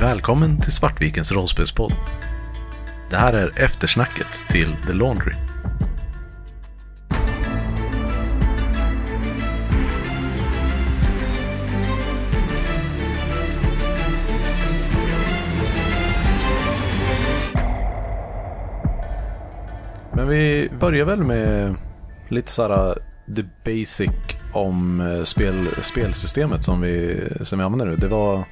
Välkommen till Svartvikens rollspelspodd. Det här är eftersnacket till The Laundry. Men vi börjar väl med lite såhär uh, the basic om uh, spel, spelsystemet som vi, som vi använder nu. Det var,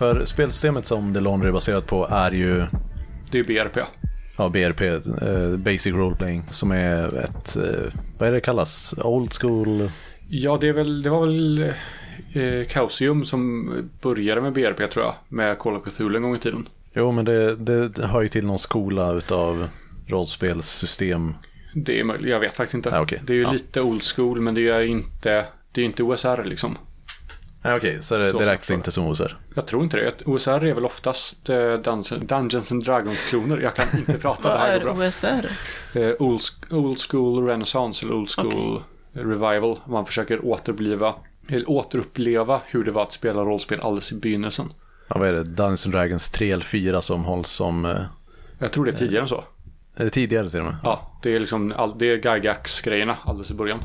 för spelsystemet som The Laundry är baserat på är ju Det är ju BRP. ja, BRP, eh, Basic Role Playing, som är ett, eh, vad är det kallas, Old School? Ja, det, är väl, det var väl eh, Chaosium som började med BRP tror jag. Med Call of Cthulhu en gång i tiden. Jo, men det, det hör ju till någon skola utav rollspelssystem. Det är möjligt, jag vet faktiskt inte. Ja, okej. Det är ju Ja. lite old school, men det är inte, det är inte OSR liksom. Nej, okej, så det, Så det räknas inte som OSR. Jag tror inte det. OSR är väl oftast eh, Dungeons, and Dragons-kloner. Jag kan inte prata, det Vad här är går bra. OSR? Eh, old, old school renaissance eller old school revival. Man försöker återbliva, eller återuppleva hur det var att spela rollspel alldeles i begynnelsen. Ja, vad är det? Dungeons and Dragons 3 eller 4 som hålls som, eh, Jag tror det är tidigare än så. är det tidigare till och med? Ja, det är liksom all, det är Gygax-grejerna alldeles i början.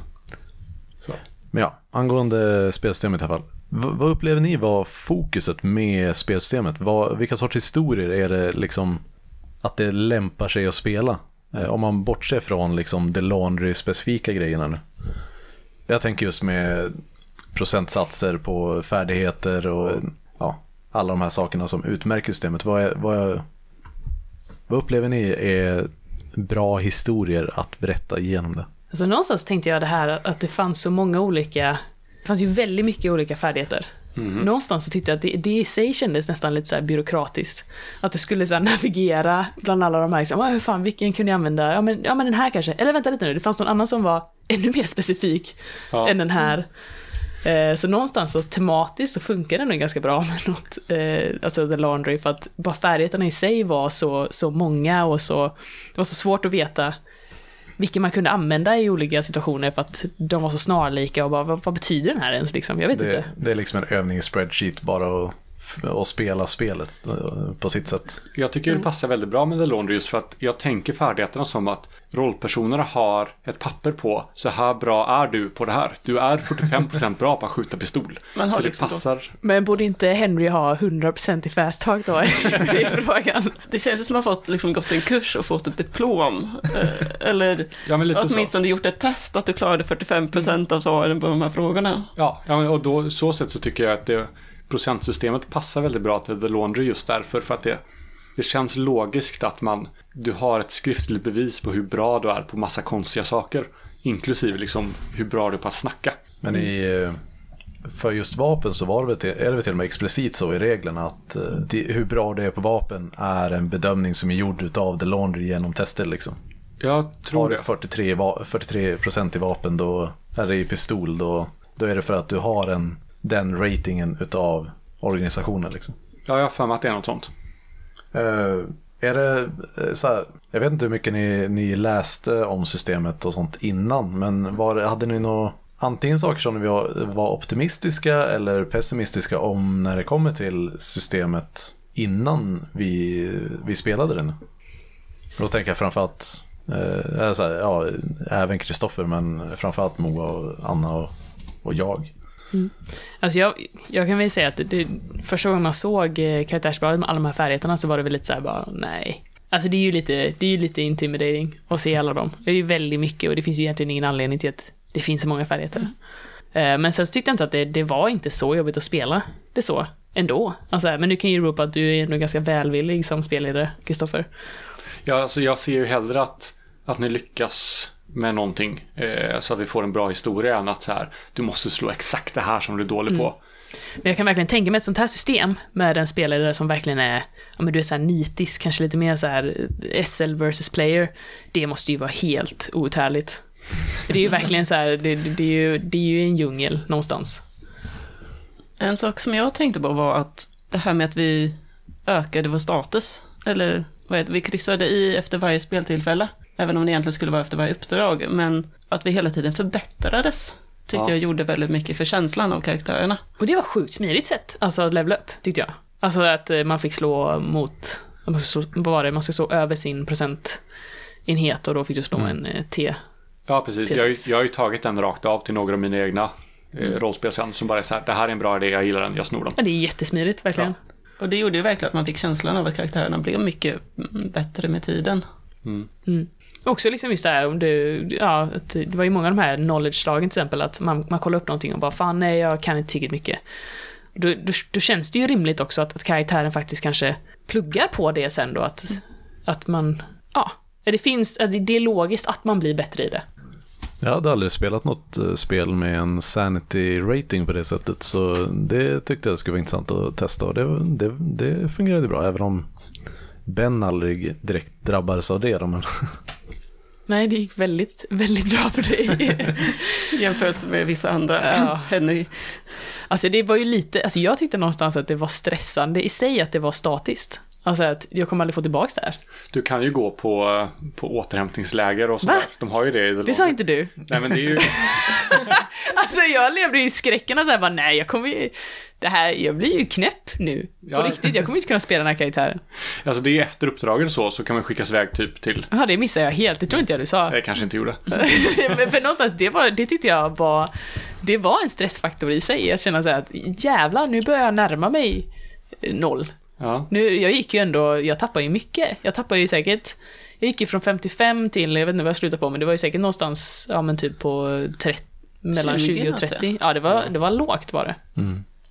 Så. Men ja, angående spelsystemet i alla fall. V- vad upplever ni var fokuset med spelsystemet? Vad, vilka sorts historier är det liksom att det lämpar sig att spela? Eh, om man bortser från liksom the laundry-specifika grejerna nu. Jag tänker just med procentsatser på färdigheter och ja, alla de här sakerna som utmärker systemet. Vad, är, vad, är, vad upplever ni är bra historier att berätta genom det? Alltså någonstans tänkte jag det här att det fanns så många olika, det fanns ju väldigt mycket olika färdigheter. Någonstans så tyckte jag att det, det i sig kändes nästan lite så byråkratiskt. Att du skulle så navigera bland alla de här, liksom, "Ah, hur fan, vilken kunde jag använda? Ja men, ja men den här kanske. Eller vänta lite nu, det fanns någon annan som var ännu mer specifik Ja. än den här. Eh, Så någonstans så tematiskt så funkar det nog ganska bra med något, eh, alltså The Laundry, för att bara färdigheterna i sig var så, så många och så, det var så svårt att veta vilken man kunde använda i olika situationer för att de var så snarlika och bara, vad, vad betyder den här ens liksom? Jag vet Det, inte. det är liksom en övning i spreadsheet bara att, att spela spelet eh, på sitt sätt. Jag tycker det passar väldigt bra med The Laundry just för att jag tänker färdigheterna som att rollpersonerna har ett papper på så här bra är du på det här. Du är 45% bra på att skjuta pistol. Man har så det liksom passar. Men borde inte Henry ha 100% i fast talk då? Det är frågan. Det känns som att man fått liksom gått en kurs och fått ett diplom. Eh, Eller Ja, men lite så. åtminstone gjort ett test att du klarade 45% av svaren på de här frågorna. Ja, ja och då så sätt så tycker jag att det, procentsystemet passar väldigt bra till The Laundry just därför. För att det, det känns logiskt att man, du har ett skriftligt bevis på hur bra du är på massa konstiga saker. Inklusive liksom hur bra du är på att snacka. Men i, för just vapen så var det väl till, är det väl till och med explicit så i reglerna att eh, det, hur bra det är på vapen är en bedömning som är gjord av The Laundry genom tester liksom. Jag Har tror du det. 43, va- 43% i vapen då, eller i pistol då, då är det för att du har en, den ratingen utav organisationen liksom. Ja, jag har för mig att det är något sånt. Eh, är det eh, så här, jag vet inte hur mycket ni, ni läste om systemet och sånt innan, men var, hade ni något, antingen saker som ni var, var optimistiska eller pessimistiska om när det kommer till systemet innan vi, vi spelade den? Då tänker jag framförallt, eh, eller så här, ja, även Kristoffer, men framförallt Moa och Anna och, och jag. Alltså jag, jag kan väl säga att det, första gången man såg eh, karaktärsbladet med alla de här färdigheterna så var det väl lite så här bara, nej. Alltså det är ju lite, det är ju lite intimidating att se alla dem. Det är ju väldigt mycket och det finns ju egentligen ingen anledning till att det finns så många färdigheter. Eh, Men sen så tyckte jag inte att det, det var inte så jobbigt att spela det så ändå. Alltså, men du kan ju ropa att du är ändå ganska välvillig som spelledare, Kristoffer. Ja, alltså jag ser ju hellre att, att ni lyckas med någonting eh, så att vi får en bra historia än att så här, du måste slå exakt det här som du är dålig på. Men jag kan verkligen tänka mig ett sånt här system med en spelare som verkligen är, ja men du är så här nitisk, kanske lite mer så här eh, SL versus player. Det måste ju vara helt outhärdligt. För Det är ju verkligen så här, det, det, det, är ju, det är ju en djungel någonstans. En sak som jag tänkte på var att det här med att vi ökade vår status, eller vad heter det, vi kryssade i efter varje speltillfälle, även om det egentligen skulle vara efter varje uppdrag, men att vi hela tiden förbättrades, tyckte Ja. jag gjorde väldigt mycket för känslan av karaktärerna. Och det var sjukt smidigt sätt, alltså att levela upp, tyckte jag. Alltså att eh, man fick slå mot, man slå, vad var det, man ska slå över sin procentenhet och då fick du slå Mm. en eh, T. Ja, precis. T6. Jag, har ju- jag har ju tagit den rakt av till några av mina egna eh, rollspel sen som bara är så här, det här är en bra idé, jag gillar den, jag snor den. Ja, det är jättesmidigt, verkligen. Och det gjorde ju verkligen att man fick känslan av att karaktärerna blev mycket mm, bättre med tiden. Också liksom just det här, om du, ja, det var ju många av de här knowledge-slagen till exempel, att man, man kollar upp någonting och bara fan nej, jag kan inte tillräckligt mycket. Då, då, då känns det ju rimligt också att, att karaktären faktiskt kanske pluggar på det sen då, att, att man, ja, det finns, det- är logiskt att man blir bättre i det. Jag hade aldrig spelat något eh, spel med en sanity rating på det sättet så det tyckte jag skulle vara intressant att testa och det, det, det fungerade bra även om Ben aldrig direkt drabbades av det. Men Nej, det gick väldigt, väldigt bra för dig. I jämförelse med vissa andra. Ja. Henry. Alltså det var ju lite, alltså jag tyckte någonstans att det var stressande i sig att det var statiskt. Alltså att jag kommer aldrig få tillbaka det här. Du kan ju gå på, på återhämtningsläger och sådär. De har ju det i Det sa inte du. Nej, men det är ju... Alltså jag levde i skräcken och så här bara, nej jag kommer ju, det här, jag blir ju knäpp nu. På Ja. riktigt, jag kommer inte kunna spela den här karaktären. Alltså det är efter uppdraget så, så kan man skickas iväg typ till... Jaha, det missade jag helt, det tror inte jag du sa. Jag kanske inte gjorde. Men för någonstans, det, var, det tyckte jag var, det var en stressfaktor i sig. Jag känner så här att jävlar, nu börjar jag närma mig noll. Ja. Nu, jag gick ju ändå, jag tappade ju mycket. Jag tappade ju säkert, jag gick ju från 55 till, jag vet inte vad jag slutade på, men det var ju säkert någonstans, ja men typ på 30, mellan 20 20 och 30. Ja, det var, det var lågt var det.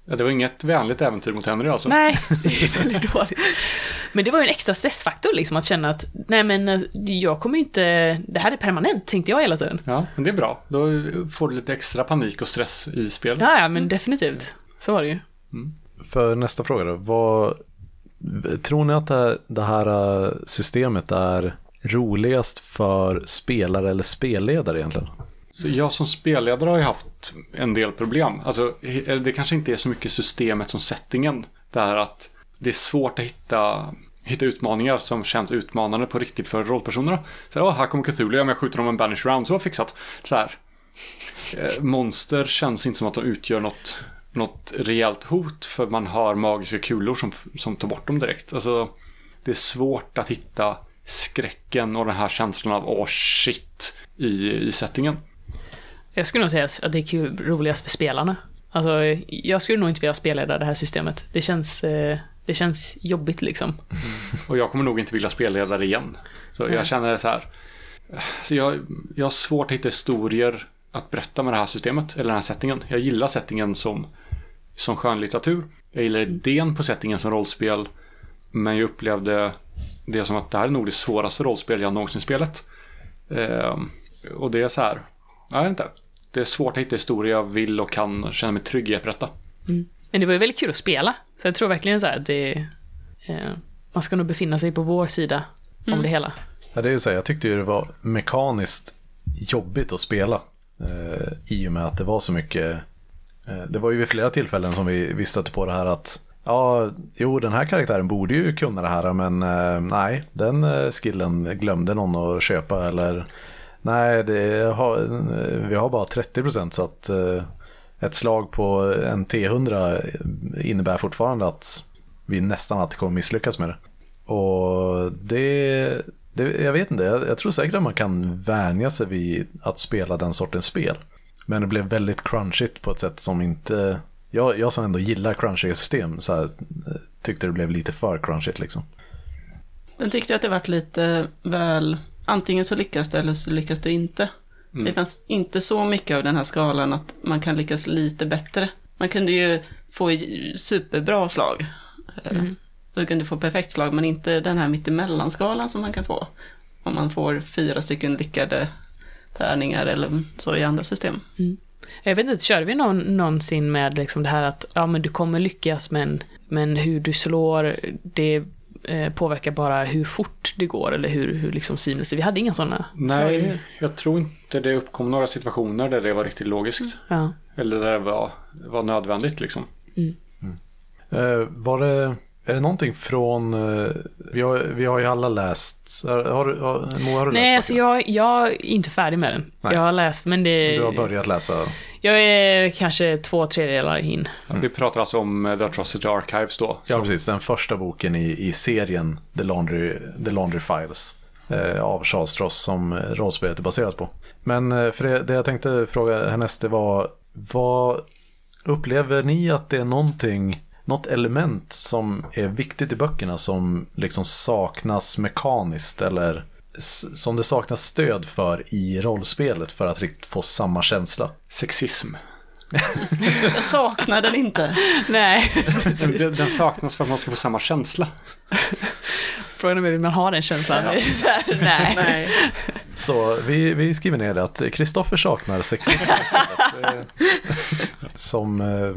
ja, det var inget vänligt äventyr mot Henry alltså. Nej, det är väldigt dåligt. Men det var ju en extra stressfaktor liksom, att känna att, nej men eh, jag kommer ju inte, det här är permanent, tänkte jag hela tiden. Ja, men det är bra. Då får du lite extra panik och stress i spel. Ja, ja, men definitivt. Så var det ju. för nästa fråga då. Vad, tror ni att det här, eh, systemet är roligast för spelare eller spelledare egentligen? Så jag som spelledare har ju haft en del problem. Alltså, eh, det kanske inte är så mycket systemet som settingen. Det är att det är svårt att hitta, hitta utmaningar som känns utmanande på riktigt för rollpersonerna. Så här, här kommer Cthulhu, om jag skjuter dem med en banish round, så fixat. Så här. Eh, monster känns inte som att de utgör något, något rejält hot för man har magiska kulor som, som tar bort dem direkt. Alltså, det är svårt att hitta skräcken och den här känslan av åh shit i, i settingen. Jag skulle nog säga att det är kul, roligast för spelarna. Alltså, jag skulle nog inte vilja spelleda det här systemet. Det känns, eh, det känns jobbigt liksom. Och jag kommer nog inte vilja spelleda det igen. Så Nej. jag känner så här. Så jag, jag har svårt att hitta historier att berätta med det här systemet, eller den här settingen. Jag gillar settingen som, som skönlitteratur. Jag gillar idén på settingen som rollspel. Men jag upplevde det som att det här är nog det svåraste rollspel jag någonsin spelat. Ehm, och det är så här, jag vet inte. Det är svårt att hitta historier jag vill och kan känna mig trygg i att berätta. Men det var ju väldigt kul att spela. Så jag tror verkligen så här att det... Eh, man ska nog befinna sig på vår sida om det hela. Ja, det är ju så här, jag tyckte ju det var mekaniskt jobbigt att spela. Eh, I och med att det var så mycket. Eh, det var ju vid flera tillfällen som vi, vi stötte på det här att Ja, jo den här karaktären borde ju kunna det här men eh, nej, den eh, skillen glömde någon att köpa eller nej, det har, eh, vi har bara 30% så att eh, ett slag på en T100 innebär fortfarande att vi nästan alltid kommer misslyckas med det. Och det, det jag vet inte, jag, jag tror säkert att man kan vänja sig vid att spela den sortens spel. Men det blev väldigt crunchigt på ett sätt som inte, jag, jag som ändå gillar crunchiga system så här, tyckte det blev lite för crunchigt liksom. Men tyckte jag att det varit lite väl, antingen så lyckas du eller så lyckas du inte. Det fanns inte så mycket av den här skalan att man kan lyckas lite bättre. Man kunde ju få superbra slag. Mm. Du kunde få perfekt slag, men inte den här mittemellanskalan som man kan få. Om man får fyra stycken lyckade tärningar eller så i andra system. Jag vet inte, körde vi någon, någonsin med liksom det här att ja, men du kommer lyckas men, men hur du slår, det eh, påverkar bara hur fort det går eller hur, hur liksom seamless. Vi hade inga sådana Nej, jag tror inte det uppkom några situationer där det var riktigt logiskt. Ja. Eller där det var, var nödvändigt liksom. Eh, var det, är det någonting från eh, vi har, vi har ju alla läst, har, har, Moa, har du Nej, läst alltså jag, jag är inte färdig med den. Nej. Jag har läst, men det... Du har börjat läsa? Jag är kanske två tredjedelar in. Vi pratar alltså om eh, The Atrocity Archives då. Ja, precis. Den första boken i, i serien The Laundry, The Laundry Files eh, av Charles Stross som rollspelet är baserat på. Men eh, för det, det jag tänkte fråga härnäst det var vad upplever ni att det är någonting, något element som är viktigt i böckerna som liksom saknas mekaniskt eller som det saknas stöd för i rollspelet för att riktigt få samma känsla? Sexism. Jag saknar den inte. Nej, Den, den- saknas för att man ska få samma känsla. frågan är vill man ha den känslan? Så här, Nej. Nej. Så vi, vi skriver ner det att Kristoffer saknar sexism Som eh,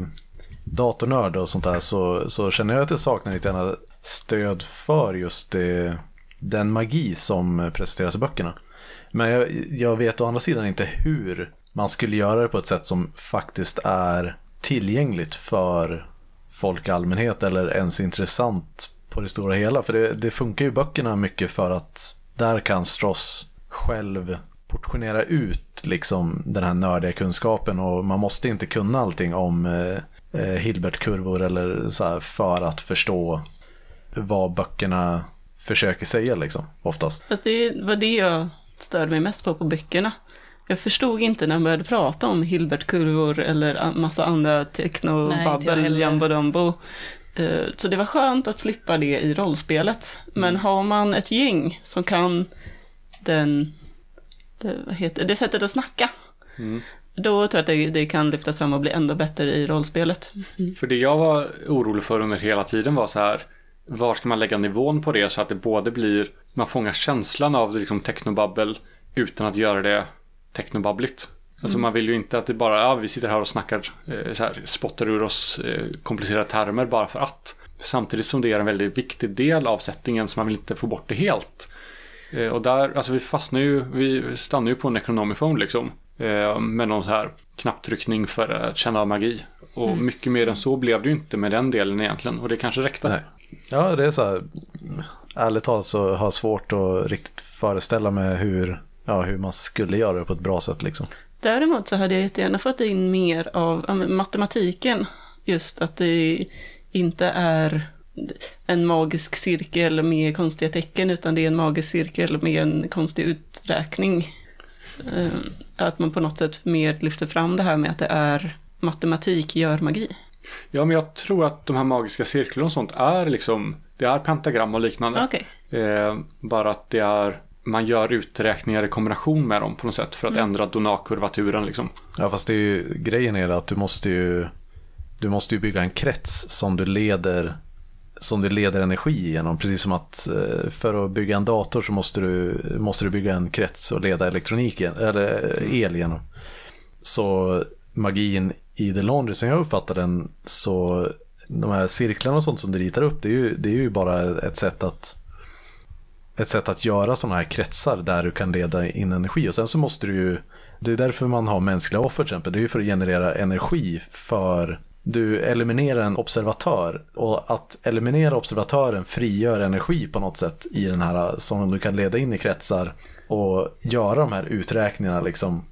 datornörd och sånt där så, så känner jag att jag saknar lite grann stöd för just det, den magi som presenteras i böckerna. Men jag, jag vet å andra sidan inte hur man skulle göra det på ett sätt som faktiskt är tillgängligt för folk i allmänhet eller ens intressant på det stora hela. För det, det funkar ju i böckerna mycket för att där kan Stross själv portionera ut liksom den här nördiga kunskapen och man måste inte kunna allting om eh, eh, Hilbert-kurvor eller så här för att förstå vad böckerna försöker säga liksom oftast. Fast det var det jag störde mig mest på på böckerna. Jag förstod inte när de började prata om Hilbert-kurvor eller massa andra technobabbel, heller. jumbo dumbo. Eh, Så det var skönt att slippa det i rollspelet. Men har man ett gäng som kan den, det, vad heter, det sättet att snacka, då tror jag att det, det kan lyftas fram och bli ändå bättre i rollspelet. För det jag var orolig för under hela tiden var så här. Var ska man lägga nivån på det så att det både blir, man fångar känslan av det liksom technobabbel utan att göra det technobabbligt. Alltså man vill ju inte att det bara, ja vi sitter här och snackar, eh, så här, spottar ur oss eh, komplicerade termer bara för att. Samtidigt som det är en väldigt viktig del av settingen så man vill inte få bort det helt. Eh, och där, alltså vi fastnar ju, vi stannar ju på en Necronomicon liksom. Eh, med någon så här knapptryckning för att känna av magi. Och mycket mer än så blev det ju inte med den delen egentligen. Och det kanske räckte. Nej. Ja, det är så här, ärligt talat så har jag svårt att riktigt föreställa mig hur, ja, hur man skulle göra det på ett bra sätt liksom. Däremot så hade jag jättegärna fått in mer av ja, matematiken. Just att det inte är en magisk cirkel med konstiga tecken, utan det är en magisk cirkel med en konstig uträkning. Eh, Att man på något sätt mer lyfter fram det här med att det är matematik gör magi. Ja, men jag tror att de här magiska cirklarna och sånt är liksom, det är pentagram och liknande. Okej. Eh, bara att det är, man gör uträkningar i kombination med dem på något sätt för att ändra donarkurvaturen liksom. Ja, fast det är ju, grejen är att du måste ju, du måste ju bygga en krets som du leder som du leder energi igenom. Precis som att eh, för att bygga en dator så måste du, måste du bygga en krets och leda elektronik eller el genom. Så magin i The Laundry som jag uppfattar den så de här cirklarna och sånt som du ritar upp det är ju, det är ju bara ett sätt att ett sätt att göra sådana här kretsar där du kan leda in energi och sen så måste du ju det är därför man har mänskliga offer till exempel. Det är ju för att generera energi för du eliminerar en observatör och att eliminera observatören frigör energi på något sätt i den här som du kan leda in i kretsar och göra de här uträkningarna liksom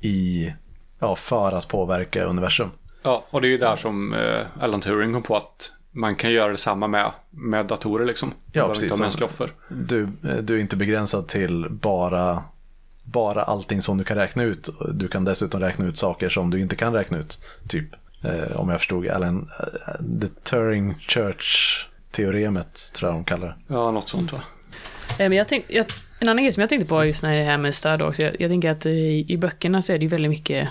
i ja, för att påverka universum. Ja, och det är ju där som eh, Alan Turing kom på att man kan göra detsamma med, med datorer liksom. Ja, precis. Du, du är inte begränsad till bara, bara allting som du kan räkna ut. Du kan dessutom räkna ut saker som du inte kan räkna ut. Typ, eh, om jag förstod Alan, eh, the Turing Church-teoremet tror jag de kallar det. Ja, något sånt va. Eh, Men jag tänk, jag, en annan grej som jag tänkte på just när det här med stöd också. Jag, jag tänker att i, i böckerna så är det ju väldigt mycket,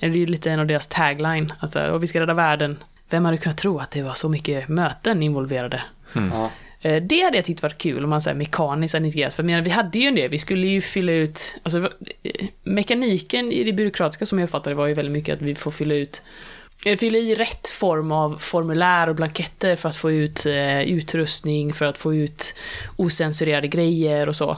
det är ju lite en av deras tagline. Alltså, och vi ska rädda världen. Vem hade kunnat tro att det var så mycket möten involverade? Ja. Eh, Det hade jag tyckt varit kul om man säger mekaniskt hade integrerat. För jag menar, vi hade ju en det. Vi skulle ju fylla ut... Alltså, eh, mekaniken i det byråkratiska som jag uppfattade var ju väldigt mycket att vi får fylla ut eh, Fylla i rätt form av formulär och blanketter för att få ut eh, utrustning, för att få ut osensurerade grejer och så.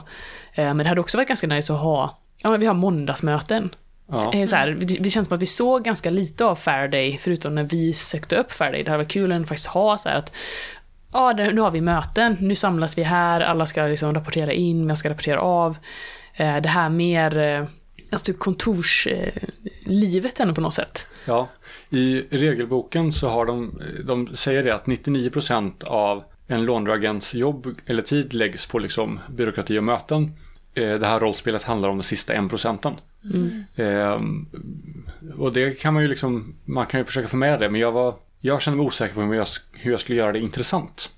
Eh, men det hade också varit ganska nice att ha, ja men vi har måndagsmöten. Ja. Eh, Så här, det, känns som att vi såg ganska lite av Faraday, förutom när vi sökte upp Faraday. Det hade varit kul att faktiskt ha så här att ja, nu har vi möten, nu samlas vi här, alla ska liksom rapportera in, man ska rapportera av. Eh, Det här mer, eh, alltså typ kontorslivet ändå på något sätt. Ja, i regelboken så har de, de säger det att 99% av en låneagents jobb eller tid läggs på liksom byråkrati och möten. Eh, det här rollspelet handlar om den sista 1%. Eh, och det kan man ju liksom, man kan ju försöka få med det, men jag var, jag kände mig osäker på hur jag, hur jag skulle göra det intressant.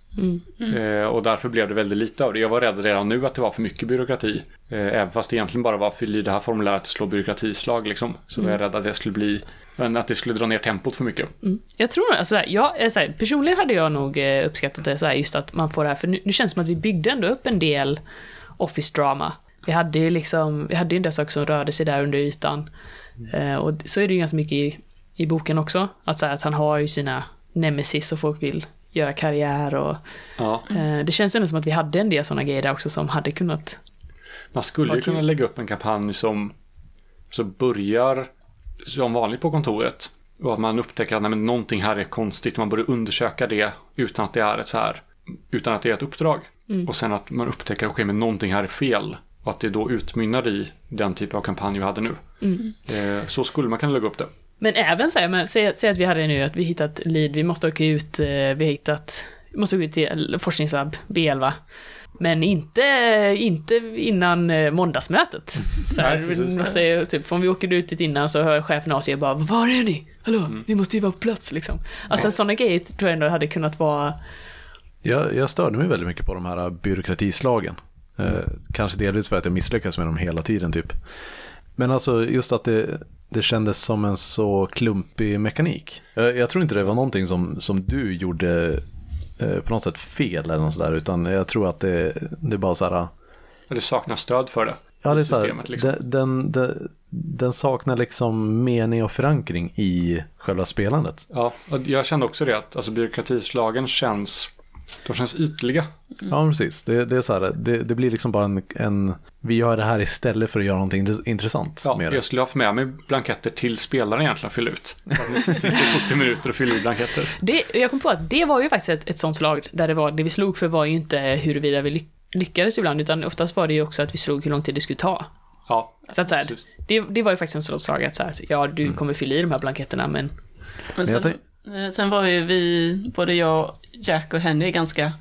Eh, och därför blev det väldigt lite av det. Jag var rädd redan nu att det var för mycket byråkrati. Eh, även fast det egentligen bara var fyll i det här formuläret och slå byråkratislag liksom. Så var jag rädd att det skulle bli, att det skulle dra ner tempot för mycket. Jag tror alltså, så här, jag, är så här, personligen hade jag nog uppskattat det så här, just att man får det här, för nu, nu känns det som att vi byggde ändå upp en del office-drama. Vi hade ju liksom, vi hade ju en del saker som rörde sig där under ytan. Och så är det ju ganska mycket i, i boken också. Att, så att han har ju sina nemesis och folk vill göra karriär och Ja. eh, det känns ändå som att vi hade en del sådana grejer där också som hade kunnat Man skulle ju kunna lägga upp en kampanj som så börjar som vanligt på kontoret och att man upptäcker att nej, men någonting här är konstigt. Man börjar undersöka det utan att det är ett så här utan att det är ett uppdrag. Och sen att man upptäcker att okay, men någonting här är fel och att det då utmynnar i den typ av kampanj vi hade nu. Eh, så skulle man kunna lägga upp det. Men även så här, men säg, säg att vi hade nu att vi hittat lead, vi måste åka ut, eh, vi har hittat, vi måste åka ut till forskningslab B11. Men inte, inte innan eh, måndagsmötet. Så här, Nej, precis. måste, typ, om vi åker ut dit innan så hör chefen av sig och bara Var är ni? Hallå, ni måste ju vara på plats liksom. Alltså sådana grejer tror jag ändå hade kunnat vara Jag, jag störde mig väldigt mycket på de här byråkratislagen. Eh, kanske delvis för att jag misslyckades med dem hela tiden typ. Men alltså just att det, det kändes som en så klumpig mekanik. Jag, jag tror inte det var någonting som, som du gjorde eh, på något sätt fel eller något sådär. Utan jag tror att det, det är bara så här. Och det saknas stöd för det. Ja, det är så här, systemet, liksom. den, den, den, den saknar liksom mening och förankring i själva spelandet. Ja, och jag kände också det att alltså, byråkratislagen känns, de känns ytliga. Ja, precis. Det, det är så här, det, det blir liksom bara en, en, vi gör det här istället för att göra någonting intressant Ja, med det. jag skulle ha med mig blanketter till spelaren egentligen att fylla ut. Att ni sitta i 40 minuter och fylla i blanketter. Det, jag kom på att det var ju faktiskt ett, ett sånt slag där det var, det vi slog för var ju inte huruvida vi lyck- lyckades ibland, utan oftast var det ju också att vi slog hur lång tid det skulle ta. Ja, Så att så här, det, det var ju faktiskt en sån slag att så här, ja, du kommer fylla i de här blanketterna, men Men sen, eh, sen var ju vi, både jag, Jack och Henry, ganska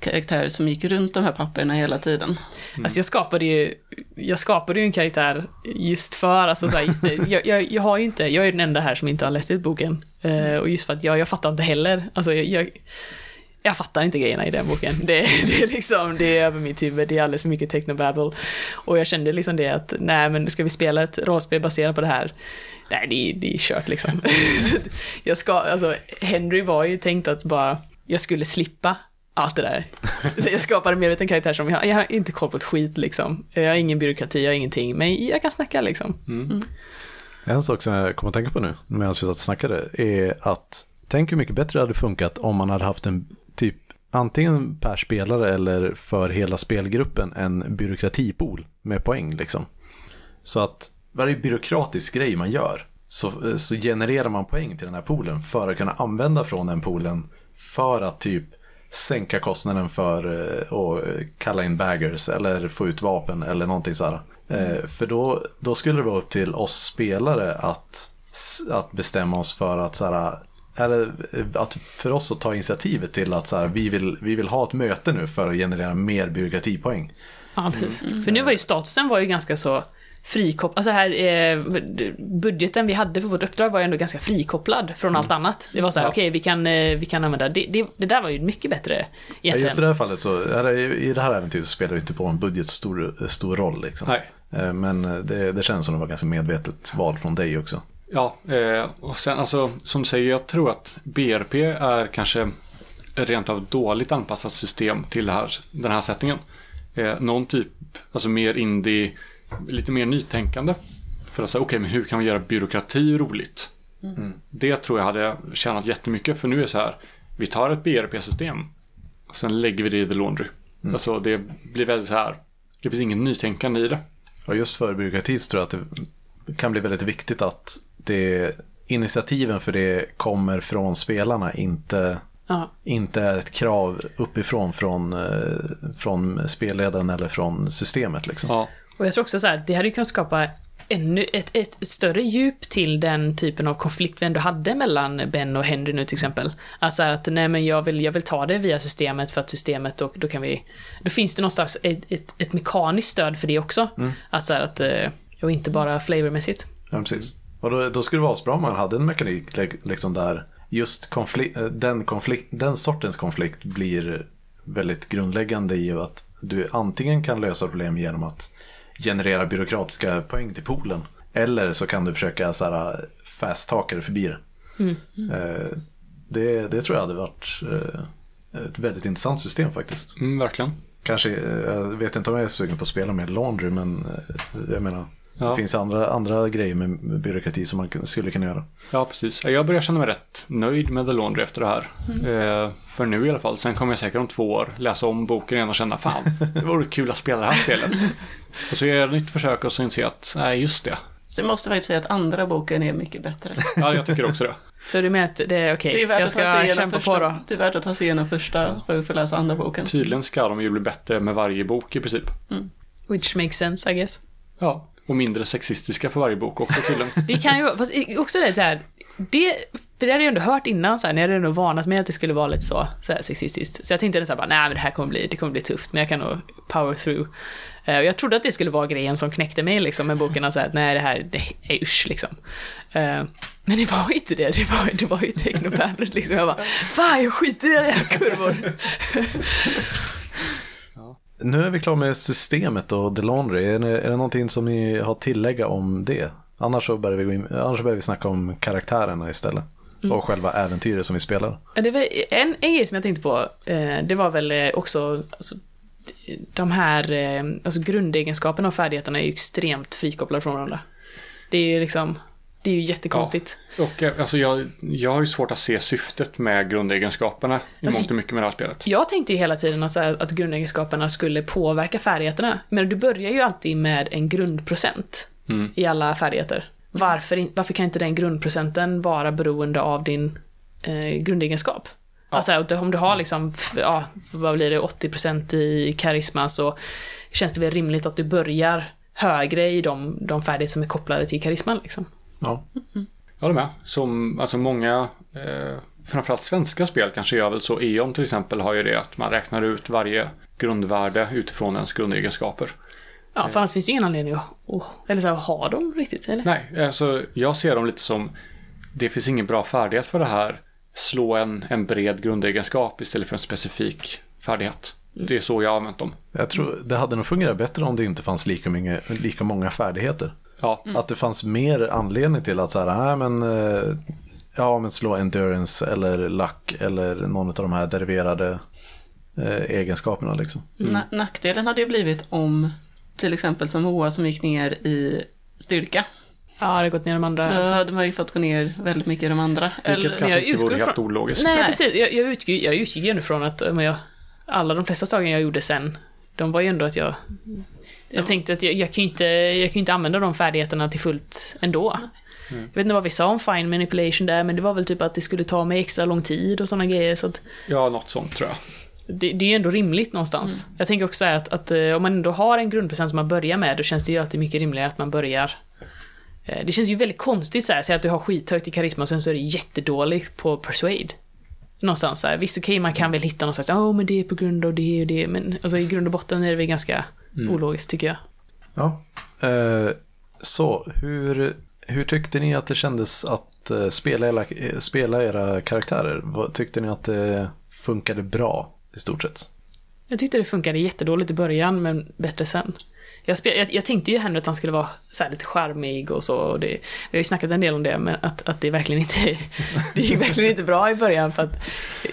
karaktärer som gick runt de här papperna hela tiden. alltså jag skapade ju, jag skapade ju en karaktär just för, alltså så här, just det, jag, jag, jag har ju inte, jag är den enda här som inte har läst ut boken. Eh, och just för att jag, jag fattar inte heller, alltså jag, jag jag fattar inte grejerna i den boken. Det, det, är liksom, det är över mitt huvud, det är alldeles för mycket technobabble. Och jag kände liksom det att, nej men ska vi spela ett rollspel baserat på det här? Nej, det är, det är kört liksom. Jag ska, alltså, Henry var ju tänkt att bara, jag skulle slippa allt det där. Så jag skapade en medveten karaktär som, jag, jag har inte koll på ett skit liksom. Jag har ingen byråkrati, jag har ingenting, men jag kan snacka liksom. En sak som jag kommer att tänka på nu medan vi satt och snackade är att tänk hur mycket bättre det hade funkat om man hade haft en typ antingen per spelare eller för hela spelgruppen en byråkratipool med poäng liksom. Så att varje byråkratisk grej man gör så, så genererar man poäng till den här poolen för att kunna använda från den poolen för att typ sänka kostnaden för eh, att kalla in baggers eller få ut vapen eller någonting sådär. Eh, För då, då skulle det vara upp till oss spelare att, att bestämma oss för att såhär, eller eh, att för oss att ta initiativet till att så här, vi, vill, vi vill ha ett möte nu för att generera mer byråkratipoäng. Ja, precis. För nu var ju statusen var ju ganska så frikopplad. Alltså här, eh, budgeten vi hade för vårt uppdrag var ju ändå ganska frikopplad från allt annat. Det var så här, Ja. okej, vi, kan, eh, vi kan använda det, det. Det där var ju mycket bättre Ja, egentligen. just i det här fallet så, i det här äventyret spelar det inte på en budget stor, stor roll liksom. Nej. Eh, Men det, det känns som det var ganska medvetet val från dig också. Ja, eh, och sen alltså som du säger, jag tror att BRP är kanske rent av dåligt anpassat system till det här, den här settingen. Eh, någon typ, alltså mer indie, lite mer nytänkande. För att säga, okej, men hur kan vi göra byråkrati roligt? Det tror jag hade tjänat jättemycket, för nu är det så här, vi tar ett BRP-system och sen lägger vi det i The Laundry. Alltså det blir väldigt så här, det finns inget nytänkande i det. Och just för byråkrati så tror jag att det kan bli väldigt viktigt att det, initiativen för det kommer från spelarna, inte Ja. inte är ett krav uppifrån från, eh, från spelledaren eller från systemet. Liksom. Ja, Och jag tror också så här, det hade ju kunnat skapa ännu ett, ett, ett större djup till den typen av konflikt vi ändå hade mellan Ben och Henry nu till exempel. Att så här att nej men jag vill, jag vill ta det via systemet för att systemet, då, då kan vi... Då finns det någonstans ett, ett, ett mekaniskt stöd för det också. Att så här att, eh, och inte bara flavormässigt. Ja, precis. Och då, då skulle det vara bra om man hade en mekanik li- liksom där just konflikt, den, konflikt, den sortens konflikt blir väldigt grundläggande i att du antingen kan lösa problem genom att generera byråkratiska poäng till poolen. Eller så kan du försöka så här, fast-taka dig förbi det. Eh, det. Det tror jag hade varit eh, ett väldigt intressant system faktiskt. mm, verkligen. Kanske, eh, jag vet inte om jag är sugen på att spela med Laundry, men jag menar, Ja. det finns andra, andra grejer med byråkrati som man skulle kunna göra. Ja, precis. Jag börjar känna mig rätt nöjd med The Laundry efter det här. Eh, för nu i alla fall. Sen kommer jag säkert om två år läsa om boken igen och känna fan, det vore kul att spela det här spelet. och så gör jag ett nytt försök och så inser jag att, nej just det. Så jag måste faktiskt säga att andra boken är mycket bättre. Ja, jag tycker också det. Så du menar att det är okej, Det är värt jag att ta ska kämpa första, på då? Det är värt att ta sig igenom första för att få läsa andra boken. Tydligen ska de ju bli bättre med varje bok i princip. Which makes sense I guess. Ja, och mindre sexistiska för varje bok också tydligen. Det kan ju vara, fast också det här, det, för det hade jag ändå hört innan, så här, ni hade ändå varnat mig att det skulle vara lite så, så här sexistiskt. Så jag tänkte så här bara, nej men det här kommer bli, det kommer bli tufft, men jag kan nog power through. Uh, och jag trodde att det skulle vara grejen som knäckte mig liksom med boken, att nej det här, det är usch liksom. Uh, men det var inte det, det var, det var ju technobabblet liksom. Jag bara, fan jag skiter i era kurvor. Nu är vi klara med systemet och The Laundry. Är det, är det någonting som ni har tillägga om det? Annars så börjar vi, gå in, annars börjar vi snacka om karaktärerna istället. Och själva äventyret som vi spelar. Det var en, en grej som jag tänkte på, eh, det var väl eh, också alltså, de här eh, alltså grundegenskaperna och färdigheterna är ju extremt frikopplade från varandra. Det är ju liksom, det är ju jättekonstigt. Och eh, alltså jag, jag har ju svårt att se syftet med grundegenskaperna i Alltså, mångt och mycket med det här spelet. Jag tänkte ju hela tiden att, här, att grundegenskaperna skulle påverka färdigheterna. Men du börjar ju alltid med en grundprocent Mm. i alla färdigheter. Varför, varför kan inte den grundprocenten vara beroende av din eh, grundegenskap? Ja. Alltså om du har liksom, ja, vad blir det, 80% i karisma så känns det väl rimligt att du börjar högre i de, de färdigheter som är kopplade till karisman liksom. Ja. Jag håller med. Som, alltså många, eh, framförallt svenska spel kanske gör väl så. E.ON till exempel har ju det att man räknar ut varje grundvärde utifrån ens grundegenskaper. Ja, för annars finns det ju ingen anledning att, oh, eller så här, ha dem riktigt, eller? Nej, alltså jag ser dem lite som det finns ingen bra färdighet för det här. Slå en, en bred grundegenskap istället för en specifik färdighet. Det är så jag har använt dem. Jag tror det hade nog fungerat bättre om det inte fanns lika många, lika många färdigheter. Ja, Att det fanns mer anledning till att så här, nej men, eh, ja men slå endurance eller luck eller någon av de här deriverade eh, egenskaperna liksom. Na- nackdelen hade ju blivit om till exempel som Moa som gick ner i styrka. Ja, det har gått ner de andra. Då också. hade man ju fått gå ner väldigt mycket i de andra. vilket Eller, kanske jag inte vore helt ologiskt. Nej, Nej. precis. Jag, jag, utgick, jag utgick ju ändå från att men jag, alla de flesta slagen jag gjorde sen, de var ju ändå att jag... Jag tänkte att jag, jag kan ju inte, jag kan ju inte använda de färdigheterna till fullt ändå. Jag vet inte vad vi sa om fine manipulation där, men det var väl typ att det skulle ta mig extra lång tid och sådana grejer. Så att Ja, något sånt tror jag. det, det är ju ändå rimligt någonstans. Jag tänker också att, att eh, om man ändå har en grundprocent som man börjar med, då känns det ju alltid mycket rimligare att man börjar eh, det känns ju väldigt konstigt så här, säg att du har skithögt i karisma och sen så är det jättedåligt på persuade. Någonstans så här, visst okej man kan väl hitta någon slags, ja men det är på grund av det och det, men alltså i grund och botten är det väl ganska ologiskt tycker jag. Ja. Eh, så, hur, hur tyckte ni att det kändes att eh, spela, era, eh, spela era karaktärer? Tyckte ni att det funkade bra i stort sett? Jag tyckte det funkade jättedåligt i början, men bättre sen. Jag, spel, jag, jag tänkte ju henne att han skulle vara så här lite charmig och så. Och det, vi har ju snackat en del om det, men att, att det verkligen inte det gick verkligen inte bra i början. För att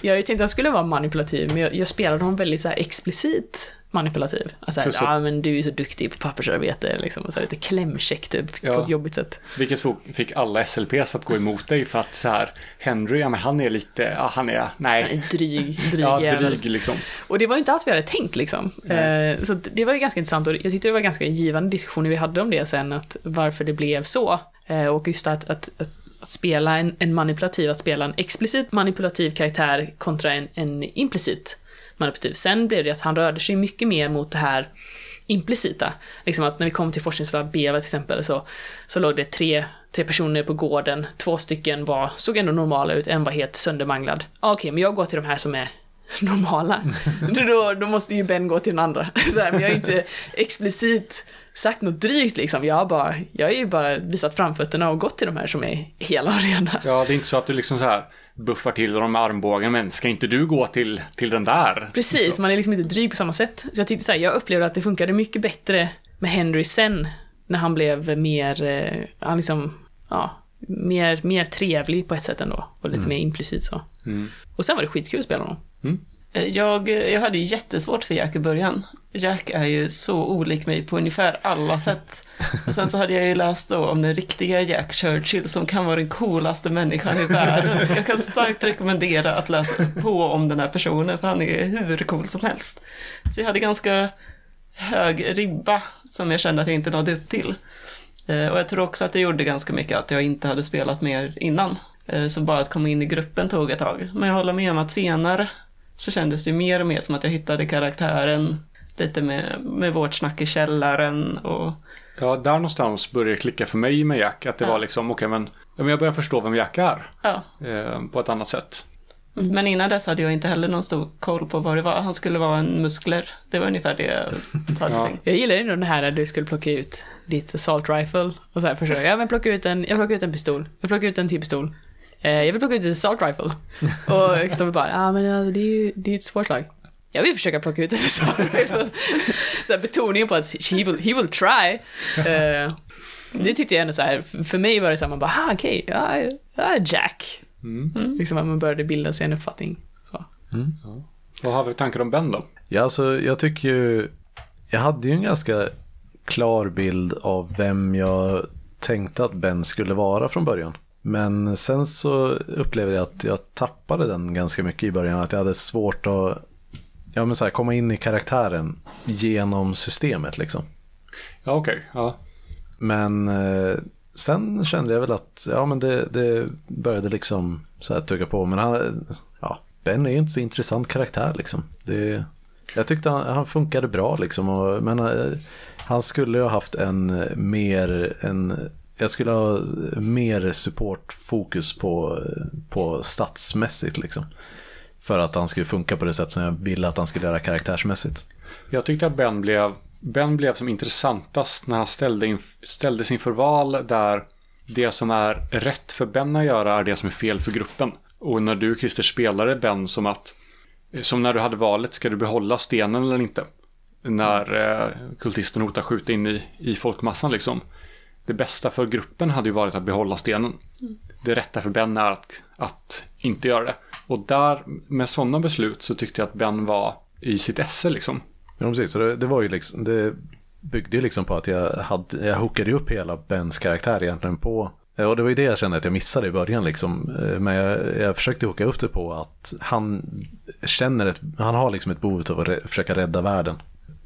jag tänkte att han skulle vara manipulativ, men jag, jag spelade honom väldigt så här explicit manipulativ. Alltså, Plus ja men du är så duktig på pappersarbete, liksom. Och så här, lite klämkäck typ, på Ja. ett jobbigt sätt. Vilket fick alla SLPs att gå emot dig för att så här, Henry, ja men han är lite, ja han är, nej. dryg, dryg Ja, dryg liksom. Och det var ju inte alls vad jag hade tänkt liksom. Eh, så det var ju ganska intressant och jag tyckte det var ganska givande diskussioner vi hade om det sen, att varför det blev så. Eh, och just att, att, att att spela en, en manipulativ, att spela en explicit manipulativ karaktär kontra en, en implicit manipulativ. Typ Sen blev det att han rörde sig mycket mer mot det här implicita. Liksom att när vi kom till forskningslab B till exempel så, så låg det tre, tre personer på gården, två stycken var, såg ändå normala ut, en var helt söndermanglad. Ah, Okej, men jag går till de här som är normala. då, då måste ju Ben gå till den andra. Så här, men jag har inte explicit sagt något drygt liksom. Jag har, bara, jag har ju bara visat framfötterna och gått till de här som är hela och rena. Ja, det är inte så att du liksom så här buffar till dem med armbågen, men ska inte du gå till, till den där? Precis, man är liksom inte dryg på samma sätt. Så jag tyckte så här, jag upplevde att det funkade mycket bättre med Henry sen, när han blev mer, eh, han liksom, ja, mer, mer trevlig på ett sätt ändå. Och lite mer implicit så. Mm. Och sen var det skitkul att spela honom. Eh, Eh, jag, jag hade ju jättesvårt för Jack i början. Jack är ju så olik mig på ungefär alla sätt. Och sen så hade jag ju läst då om den riktiga Jack Churchill som kan vara den coolaste människan i världen. Jag kan starkt rekommendera att läsa på om den här personen för han är hur cool som helst. Så jag hade ganska hög ribba som jag kände att jag inte nådde upp till. Eh, och jag tror också att det gjorde ganska mycket att jag inte hade spelat mer innan. Eh, så bara att komma in i gruppen tog ett tag. Men jag håller med om att senare så kändes det mer och mer som att jag hittade karaktären lite med, med vårt snack i källaren och Ja, där någonstans började det klicka för mig med Jack. Att det Ja. var liksom, okej men, ja, men jag börjar förstå vem Jack är. ja. Eh, på ett annat sätt. Men innan dess hade jag inte heller någon stor koll på vad det var. Han skulle vara en muskler. Det var ungefär det jag hade Ja. tänkt. Jag gillar ändå den här där du skulle plocka ut ditt assault rifle och så här försöka, ja men plocka ut en, jag plockar ut en pistol, jag plockar ut en till pistol. Eh, jag vill plocka ut ett assault rifle. Och Kristoffer bara, ja men ja, det är ju det är ett svårt slag. Jag vill försöka plocka ut ett assault rifle. Så betoningen på att he will, he will try. Eh, det tyckte jag ändå så här, för mig var det så här, man bara, ah, okej, ja, ja, Jack. Mm. Liksom att man började bilda sig en uppfattning. Så. Vad har vi för tankar om Ben då? Ja, alltså jag tycker ju, jag hade ju en ganska klar bild av vem jag tänkte att Ben skulle vara från början. Men sen så upplevde jag att jag tappade den ganska mycket i början, att jag hade svårt att ja, men så här, komma in i karaktären genom systemet liksom. Ja, okej. Ja. Men eh, sen kände jag väl att ja, men det, det började liksom så här tugga på. Men han, ja, Ben är ju inte så intressant karaktär liksom. Det, jag tyckte han, han funkade bra liksom. Och, men eh, han skulle ha haft en mer, en, jag skulle ha mer supportfokus på, på statsmässigt liksom. För att han skulle funka på det sätt som jag ville att han skulle göra karaktärsmässigt. Jag tyckte att Ben blev, ben blev som intressantast när han ställde in, ställdes inför val där det som är rätt för Ben att göra är det som är fel för gruppen. Och när du Christer spelade Ben som att, som när du hade valet, ska du behålla stenen eller inte? När eh, kultisten hotar skjuta in i, i folkmassan liksom. Det bästa för gruppen hade ju varit att behålla stenen. Det rätta för Ben är att, att inte göra det. Och där, med sådana beslut så tyckte jag att Ben var i sitt esse liksom. Ja, precis. Så det, det var ju liksom, det byggde ju liksom på att jag, hade, jag hookade upp hela Bens karaktär egentligen på, eh, och det var ju det jag kände att jag missade i början liksom. Eh, men jag, jag försökte hooka upp det på att han känner ett, han har liksom ett behov av att re, försöka rädda världen.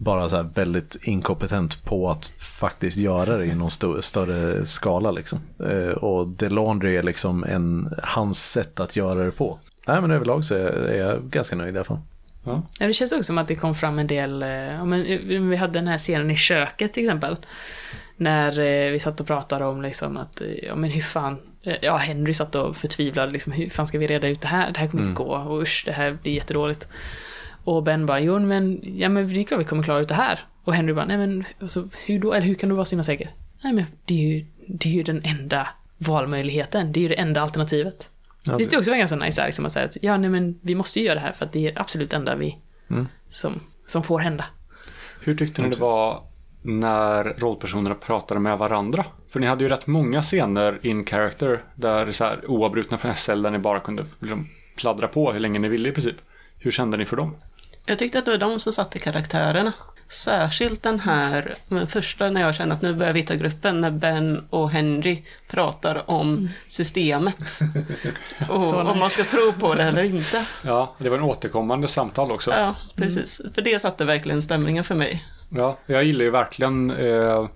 Bara så här väldigt inkompetent på att faktiskt göra det i någon st större skala liksom. Eh, Och The Laundry är liksom en, hans sätt att göra det på. Nej men överlag så är, är jag ganska nöjd i alla fall. Ja. Ja, det känns också som att det kom fram en del, eh, ja, men, eh, vi hade den här scenen i köket till exempel. När eh, vi satt och pratade om liksom att, eh, ja men hur fan, eh, ja Henry satt och förtvivlade liksom, hur fan ska vi reda ut det här? Det här kommer inte gå, och usch, det här blir jättedåligt. Och Ben bara, jo men, ja men det är klart vi kommer klara ut det här. Och Henry bara, nej men, alltså, hur då, eller hur kan du vara så himla säker? Nej men, det är ju, det är ju den enda valmöjligheten, det är ju det enda alternativet. Ja, det jag också var ganska nice, liksom, att säga att ja, nej, men vi måste ju göra det här för att det är absolut enda vi, Mm. som, som får hända. Hur tyckte ni det var när rollpersonerna pratade med varandra? För ni hade ju rätt många scener in character där så här oavbrutna från SL där ni bara kunde liksom pladdra på hur länge ni ville i princip. Hur kände ni för dem? Jag tyckte att det var de som satte karaktärerna. Särskilt den här, den första när jag kände att nu börjar vi hitta gruppen, när Ben och Henry pratar om systemet. Och om man ska tro på det eller inte. Ja, det var en återkommande samtal också. Ja, precis. För det satte verkligen stämningen för mig. Ja, jag gillar ju verkligen eh,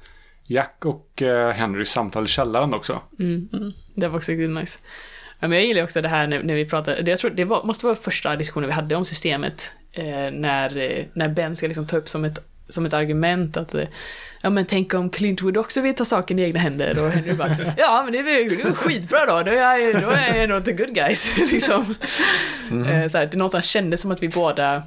Jack och eh, Henry samtal i källaren också. Mm. Det var också riktigt nice. Ja, men jag gillar också det här när, när vi pratar, det, jag tror det var, måste vara första diskussionen vi hade om systemet, när, eh, när Ben ska liksom ta upp som ett, som ett argument att eh, Ja men tänk om Clintwood också vill ta saken i egna händer och Henry bara Ja men det är väl skitbra då, då är jag, då är jag nog the good guys. liksom. Eh, så här, det någonstans kändes som att vi båda,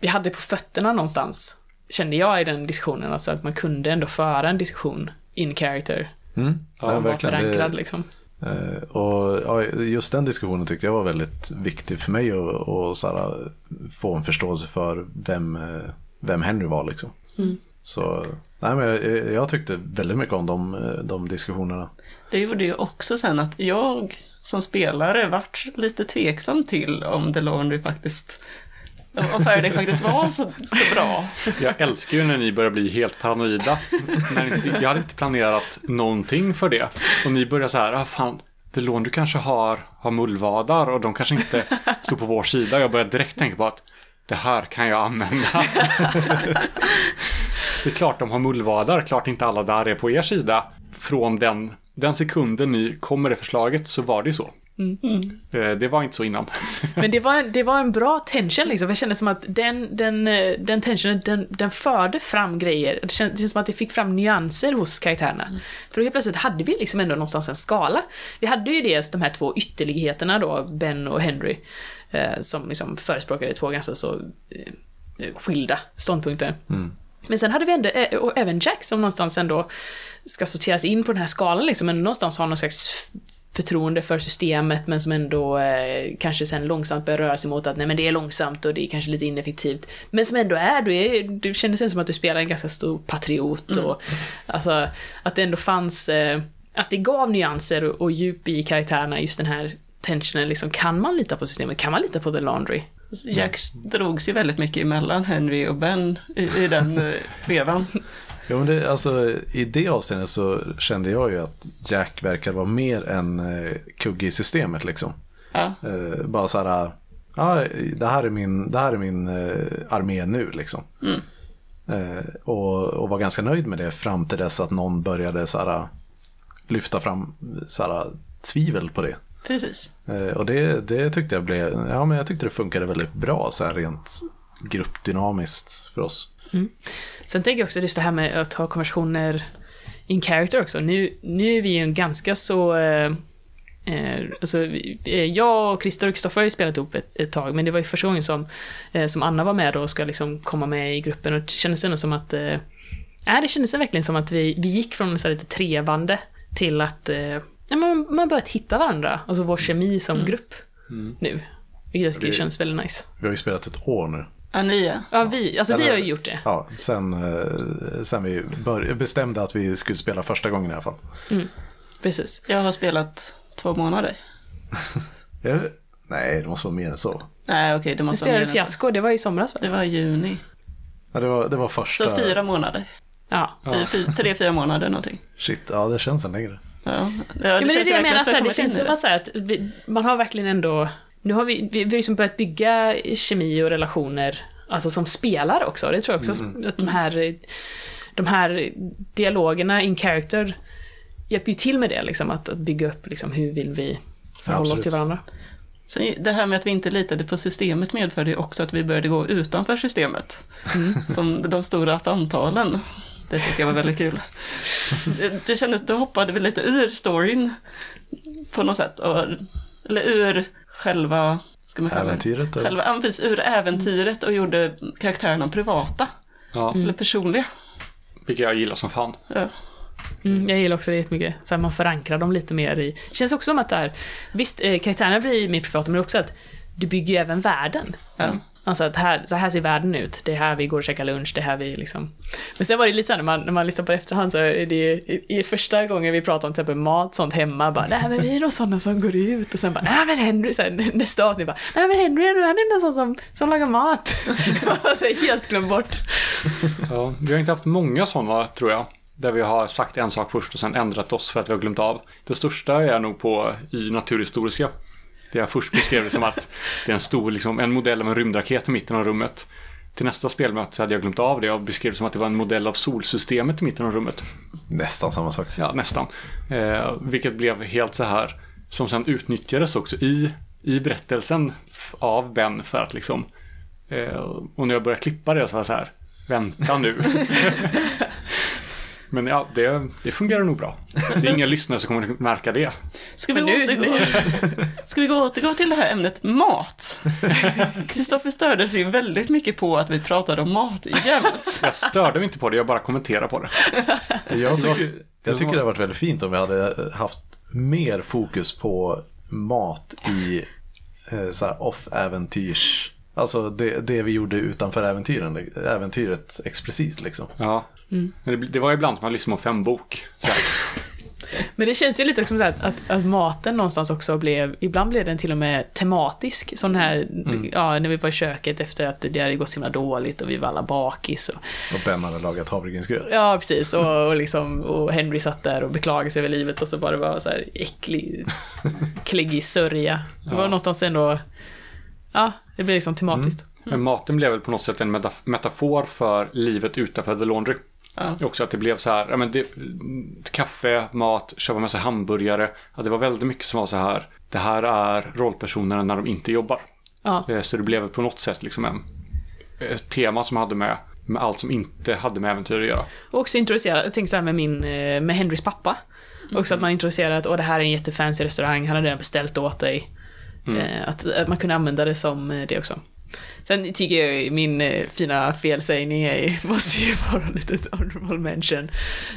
vi hade på fötterna någonstans, kände jag i den diskussionen, alltså att man kunde ändå föra en diskussion in character Mm. Ja, som var verkligen. Det- förankrad liksom. Eh, Och ja, just den diskussionen tyckte jag var väldigt viktig för mig att och, så här, få en förståelse för vem, eh, vem Henry var. Liksom. Mm. Så nej, men jag, jag tyckte väldigt mycket om de, eh, de diskussionerna. Det gjorde ju också sen att jag som spelare vart lite tveksam till om The Laundry faktiskt om det faktiskt var så, så bra. Jag älskar ju när ni börjar bli helt paranoida. När jag hade inte planerat någonting för det. Och ni börjar så här, ah, fan, Delon du kanske har, har mullvadar och de kanske inte står på vår sida. Jag börjar direkt tänka på att det här kan jag använda. det är klart de har mullvadar, klart inte alla där är på er sida. Från den, den sekunden ni kom med det förslaget så var det ju så. Eh, Det var inte så innan. Men det var, en, det var en bra tension liksom. Jag kände som att den, den, eh, den tensionen, den, den förde fram grejer. Det kändes, det som att det fick fram nyanser hos karaktärerna. För helt plötsligt hade vi liksom ändå någonstans en skala. Vi hade ju dels de här två ytterligheterna då, Ben och Henry, eh, som liksom förespråkade två ganska så eh, skilda ståndpunkter. Men sen hade vi ändå, och även Jack som någonstans ändå ska sorteras in på den här skalan liksom, men någonstans har någon slags förtroende för systemet men som ändå eh, kanske sen långsamt börjar röra sig mot att nej men det är långsamt och det är kanske lite ineffektivt. Men som ändå är, du, är, du känner sen som att du spelar en ganska stor patriot och alltså att det ändå fanns, eh, att det gav nyanser och, och djup i karaktärerna, just den här tensionen liksom, kan man lita på systemet? Kan man lita på The Laundry? Jack drogs ju väldigt mycket emellan Henry och Ben i, i den eh, vevan. Ja, men det, alltså, I det avseendet så kände jag ju att Jack verkar vara mer en eh, kugge i systemet. Liksom. Ja. Eh, bara så här, ja, det här är min, det här är min eh, armé nu liksom. Mm. Och, och var ganska nöjd med det fram till dess att någon började så här, lyfta fram så här, tvivel på det. Precis. Och det, det tyckte jag blev, ja men jag tyckte det funkade väldigt bra så här rent gruppdynamiskt för oss. Sen tänker jag också just det här med att ha konversationer in character också. Nu, nu är vi ju en ganska så... Eh, eh, alltså, eh, jag och Christer och Kristoffer har ju spelat ihop ett, ett tag, men det var ju första gången som, eh, som Anna var med och ska liksom komma med i gruppen och det kändes ändå som att... Eh, nej, det kändes verkligen som att vi, vi gick från så här lite trevande till att eh, man, man börjat hitta varandra, alltså vår kemi som grupp nu. Vilket jag tycker Det- känns väldigt nice. Vi har ju spelat ett år nu. Ja, nio. Ja, vi, alltså vi Eller- har ju gjort det. Ja, sen, eh, sen vi bör, bestämde att vi skulle spela första gången i alla fall. Precis. Jag har spelat två månader. Ja, Nej, det måste vara mer än så. Nej, okej, det Vi måste spelade vara mer än så. fiasko, det var i somras va? Det var i juni. Ja, det, var, det var första... Så fyra månader. Ja. Fy- fy- Tre, fyra månader någonting. Shit, ja det känns en längre. Ja, ja, det, Ja, men det är känns det jag menar, så här, det känns som att, så här, att vi, man har verkligen ändå... Nu har vi, vi, vi har liksom börjat bygga kemi och relationer, alltså som spelare också. Det tror jag också att de här, de här dialogerna in character hjälper ju till med det, liksom, att, att bygga upp liksom, hur vill vi förhålla oss absolut. till varandra. Sen det här med att vi inte litade på systemet medförde ju också att vi började gå utanför systemet. Som de stora samtalen. Det tyckte jag var väldigt kul. Det, det kändes, då hoppade vi lite ur storyn på något sätt. Och, eller ur själva, ska man kalla det? Äventyret. eller? Själva, ja, precis, ur äventyret och gjorde karaktärerna privata. Ja, Eller personliga. vilket jag gillar som fan. Ja. Mm, jag gillar också det jättemycket. Så här, man förankrar dem lite mer i... Det känns också som att där, visst, eh, karaktärerna blir mer privata, men också att du bygger ju även världen. Ja. Alltså att här, så här ser världen ut. Det är här vi går och käkar lunch, det är här vi liksom... Men sen var det lite så här, när man, när man lyssnar på det efterhand så är det ju, i, i första gången vi pratar om till exempel mat, sånt hemma, bara nej men vi är nog sådana som går ut och sen bara nej men Henry, så här, nästa avsnitt bara nej men Henry han är nog sån som, som lagar mat. alltså, helt glömt bort. Ja, vi har inte haft många sådana, tror jag. Där vi har sagt en sak först och sen ändrat oss för att vi har glömt av. Det största är nog på i naturhistoriska. Det jag först beskrev det som att det är en stor, liksom, en modell av en rymdraket i mitten av rummet. till nästa spelmöte så hade jag glömt av det och beskrev det som att det var en modell av solsystemet i mitten av rummet. Nästan samma sak. Ja, nästan. Eh, vilket blev helt så här, som sen utnyttjades också i, i berättelsen av Ben för att liksom, eh, och när jag började klippa det så var jag så här, vänta nu. Men ja, det, det fungerar nog bra. Det är inga lyssnare som kommer att märka det. Ska vi, nu- återgå, ska vi gå återgå till det här ämnet mat? Kristoffer störde sig väldigt mycket på att vi pratade om mat jämt. Jag störde mig inte på det, jag bara kommenterar på det. Jag tycker, jag tycker det har varit väldigt fint om vi hade haft mer fokus på mat i eh, så här off-äventyrs... Alltså det, det vi gjorde utanför äventyren, äventyret explicit liksom. Ja. Men det, det var ibland som man lyssnade på fem bok. Så här. Men det känns ju lite också som så att, att, att maten någonstans också blev, ibland blev den till och med tematisk. Sån här, ja, när vi var i köket efter att det hade gått så himla dåligt och vi var alla bakis. Och, Och Ben hade lagat havregrynsgröt. ja, precis. Och, och, liksom, och Henry satt där och beklagade sig över livet och så bara det var så här äcklig, kläggig sörja. Det var Ja. någonstans ändå, ja, det blev liksom tematiskt. Men maten blev väl på något sätt en metaf- metafor för livet utanför The Laundry. Ja. Också att det blev så här, ja men det, kaffe, mat, köpa med sig hamburgare. Att det var väldigt mycket som var så här, det här är rollpersonerna när de inte jobbar. Ja. Eh, Så det blev på något sätt liksom en, ett tema som hade med, med allt som inte hade med äventyr att göra. Och också introducera, jag tänkte så här med min, eh, med Henrys pappa. Också att man introducerar att åh, det här är en jättefancy restaurang, han har redan beställt åt dig. Eh, Att, att man kunde använda det som det också. Sen tycker jag min eh, fina felsägning är, måste ju vara lite honorable mention.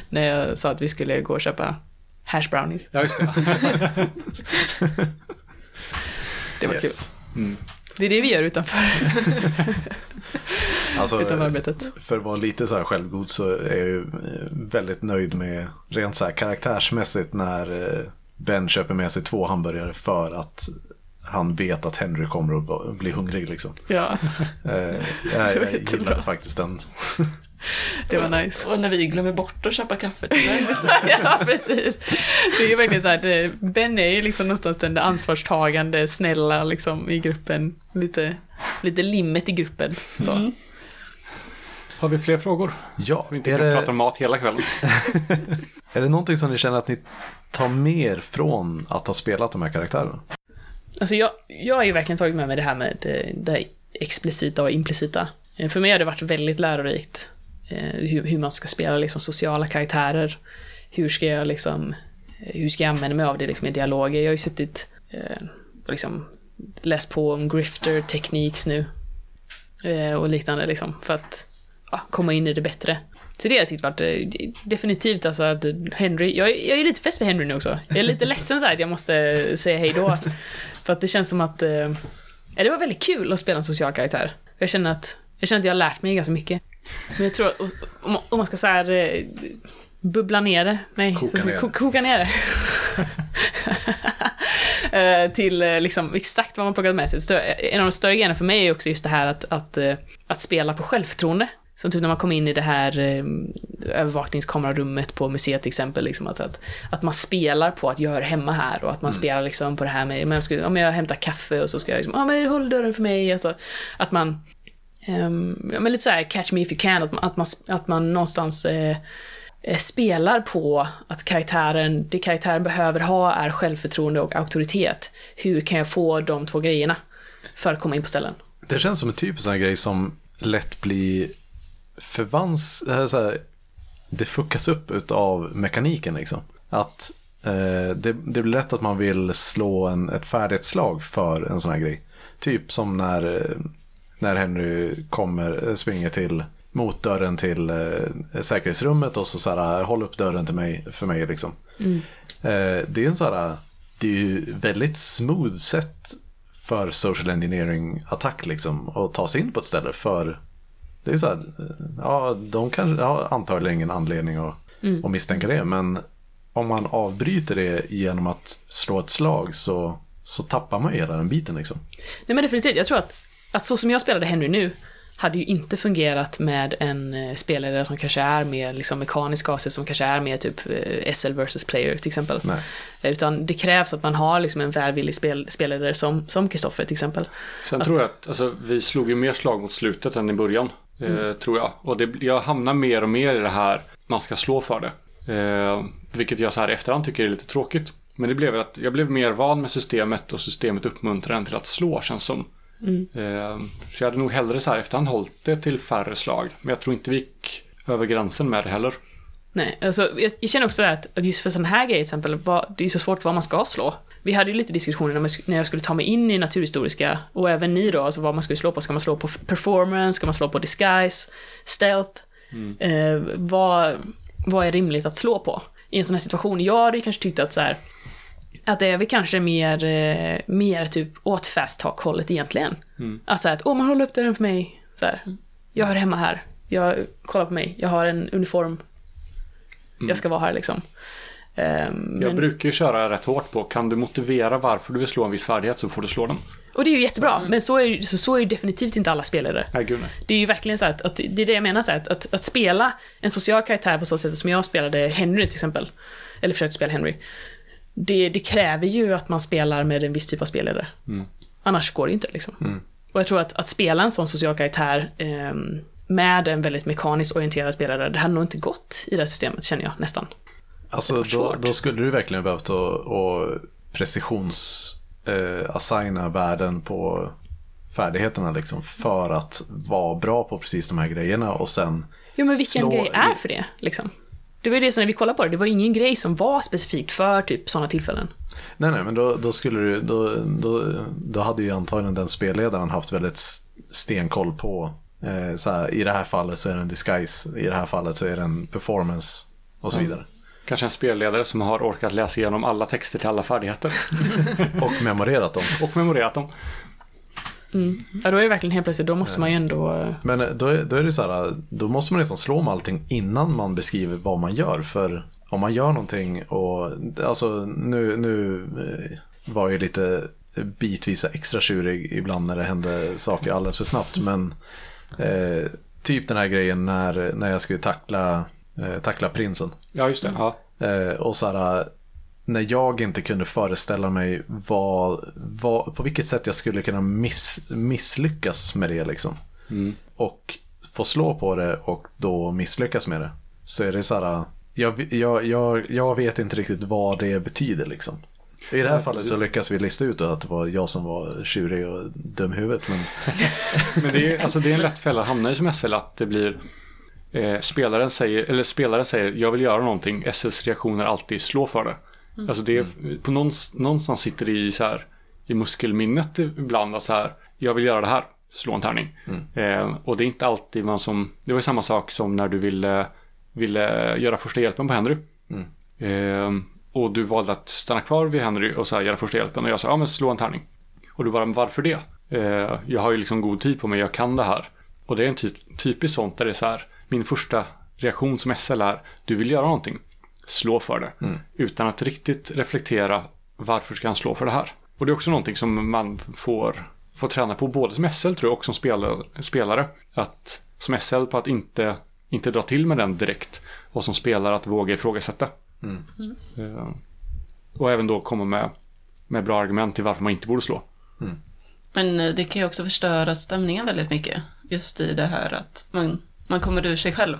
När jag sa att vi skulle gå och köpa hash brownies. Ja, just det. Det var Yes. kul. Mm. Det är det vi gör utanför, Alltså, utanför arbetet. för att vara lite så här självgod så är jag ju eh, väldigt nöjd med rent så här karaktärsmässigt när eh, Ben köper med sig två hamburgare för att han vet att Henry kommer att bli hungrig liksom. Ja, Eh, Jag, jag gillar faktiskt den. det var nice. Och när vi glömmer bort att köpa kaffe till dig. ja, precis. Det är ju verkligen så här, det, Ben är ju liksom någonstans den där ansvarstagande, snälla liksom i gruppen. Lite, lite limmet i gruppen. Så. Mm. Har vi fler frågor? Ja, Vi inte kan det, prata om mat hela kvällen. är det någonting som ni känner att ni tar mer från att ha spelat de här karaktärerna? Alltså jag, jag har ju verkligen tagit med mig det här med det, det explicita och implicita. Eh, För mig har det varit väldigt lärorikt eh, hur, hur man ska spela liksom sociala karaktärer. Hur ska jag liksom, eh, hur ska jag använda mig av det liksom i dialoger? Jag har ju suttit eh, och liksom läst på om grifter techniques nu. Eh, och liknande liksom, för att ja, komma in i det bättre. Så det har jag tyckt varit eh, definitivt alltså att Henry, jag, jag är lite fäst vid Henry nu också. Jag är lite ledsen så här att jag måste säga hej då. För att det känns som att, eh, det var väldigt kul att spela en social karaktär. Jag känner att, jag känner att jag har lärt mig ganska mycket. Men jag tror att om, om man ska så här eh, bubbla ner det, nej, Koka så- ner ko- koka ner det. Eh, till eh, liksom exakt vad man plockat med sig. En av de större grejerna för mig är också just det här att, att, eh, att spela på självförtroende. Som typ när man kom in i det här eh, övervakningskamerarummet på museet till exempel, liksom att, att, att man spelar på att jag hör hemma här och att man spelar liksom på det här med, men jag, ska, men jag hämtar kaffe och så ska jag liksom, ja men håll dörren för mig. Alltså, att man, ja, men lite så här catch me if you can, att man, att man, att man någonstans eh, eh, spelar på att karaktären, det karaktären behöver ha är självförtroende och auktoritet. Hur kan jag få de två grejerna för att komma in på ställen? Det känns som en typisk sån här grej som lätt blir förvans... är Så här, det fuckas upp av mekaniken liksom. Att eh, det, det blir lätt att man vill slå en, ett färdighetsslag för en sån här grej. Typ som när, eh, när Henry kommer, eh, springer till mot dörren till eh, säkerhetsrummet och så, så här, håll upp dörren till mig, för mig liksom. Eh, det är en sån här, det är ju väldigt smooth sätt för social engineering attack liksom att ta sig in på ett ställe för det är så här, ja de kanske har antagligen ingen anledning att, att misstänka det men om man avbryter det genom att slå ett slag så, så tappar man ju hela den biten liksom. Nej men definitivt, jag tror att, att så som jag spelade Henry nu, hade ju inte fungerat med en eh, spelare som kanske är mer liksom, mekanisk AC, som kanske är mer typ eh, SL versus player till exempel. Nej. Utan det krävs att man har liksom en välvillig spel, spelare som, som Kristoffer till exempel. Sen Att- tror jag att alltså, vi slog ju mer slag mot slutet än i början. Eh, tror jag. Och det, jag hamnar mer och mer i det här, man ska slå för det. Eh, vilket jag så här efterhand tycker är lite tråkigt. Men det blev att jag blev mer van med systemet och systemet uppmuntrar en till att slå känns som. Eh, så jag hade nog hellre så här efterhand hållit det till färre slag. Men jag tror inte vi gick över gränsen med det heller. Nej, alltså, jag, jag känner också att just för sån här grejer till exempel, det är så svårt vad man ska slå. Vi hade ju lite diskussioner när, jag skulle ta mig in i naturhistoriska, och även ni då, alltså vad man skulle slå på. Ska man slå på performance? Ska man slå på disguise? Stealth? Eh, vad, vad är rimligt att slå på i en sån här situation? Jag hade ju kanske tyckt att så här, att det är väl kanske mer, eh, mer typ åt fast talk-hållet egentligen. Att säga att, åh, man håller upp dörren för mig. Så här, jag hör hemma här. Jag, kolla på mig. Jag har en uniform. Jag ska vara här liksom. Ehm, Jag men, brukar ju köra rätt hårt på, kan du motivera varför du vill slå en viss färdighet så får du slå den. och det är ju jättebra, men så är, ju- så, så är ju definitivt inte alla spelare. Nej, gud nej. Det är ju verkligen så att, att det är det jag menar, så att, att, att spela en social karaktär på så sätt som jag spelade Henry till exempel, eller försökte spela Henry, det, det kräver ju att man spelar med en viss typ av spelare. Annars går det ju inte liksom. Och jag tror att, att spela en sån social karaktär ehm, med en väldigt mekaniskt orienterad spelare, det hade nog inte gått i det här systemet, känner jag nästan. Alltså då, då skulle du verkligen behövt att, att precisions eh, värden på färdigheterna liksom för att vara bra på precis de här grejerna och sen Jo, men vilken Slå grej är för det, liksom? Det var ju det som när vi kollade på det, det var ingen grej som var specifikt för typ sådana tillfällen. Nej, nej, men då, då skulle du, då, då, då hade ju antagligen den spelledaren haft väldigt stenkoll på, eh, så här, i det här fallet så är det en disguise, i det här fallet så är det en performance och så vidare. Kanske en spelledare som har orkat läsa igenom alla texter till alla färdigheter. Och memorerat dem. Och memorerat dem. Ja, då är det verkligen helt plötsligt, då måste man ju ändå... eh, Men eh, då är, då är det så här, då måste man nästan slå med allting innan man beskriver vad man gör. För om man gör någonting och, alltså nu, nu eh, var jag lite bitvis extra tjurig ibland när det hände saker alldeles för snabbt. Men eh, typ den här grejen när, när jag skulle tackla, eh, tackla prinsen. Ja, just det. Ja. Eh, och så här, när jag inte kunde föreställa mig vad, vad, på vilket sätt jag skulle kunna miss, misslyckas med det liksom. Och få slå på det och då misslyckas med det. Så är det så här, jag, jag, jag, jag vet inte riktigt vad det betyder liksom. I det här fallet så lyckas vi lista ut att det var jag som var tjurig och dum huvudet. Men Men det är, alltså, det är en lätt fälla att hamna i som SL att det blir eh, spelaren säger, eller spelare säger jag vill göra någonting. SLs reaktion är alltid slå för det. Alltså det är, på någonstans, någonstans sitter det i så här i muskelminnet ibland att så här jag vill göra det här. Slå en tärning. Eh, och det är inte alltid man som, det var samma sak som när du ville, ville göra första hjälpen på Henry. Eh, och du valde att stanna kvar vid Henry och så här, göra första hjälpen och jag sa ja men slå en tärning. Och du bara, men varför det? Eh, jag har ju liksom god tid på mig, jag kan det här. Och det är en ty typiskt sånt där det är så här, min första reaktion som SL är, du vill göra någonting, slå för det. Utan att riktigt reflektera, varför ska han slå för det här? Och det är också någonting som man får, får träna på, både som SL tror jag och som spelare, spelare. Att som SL på att inte, inte dra till med den direkt. Och som spelare att våga ifrågasätta. Eh, och även då komma med, med bra argument till varför man inte borde slå. Men eh, det kan ju också förstöra stämningen väldigt mycket. Just i det här att man, man kommer ur sig själv.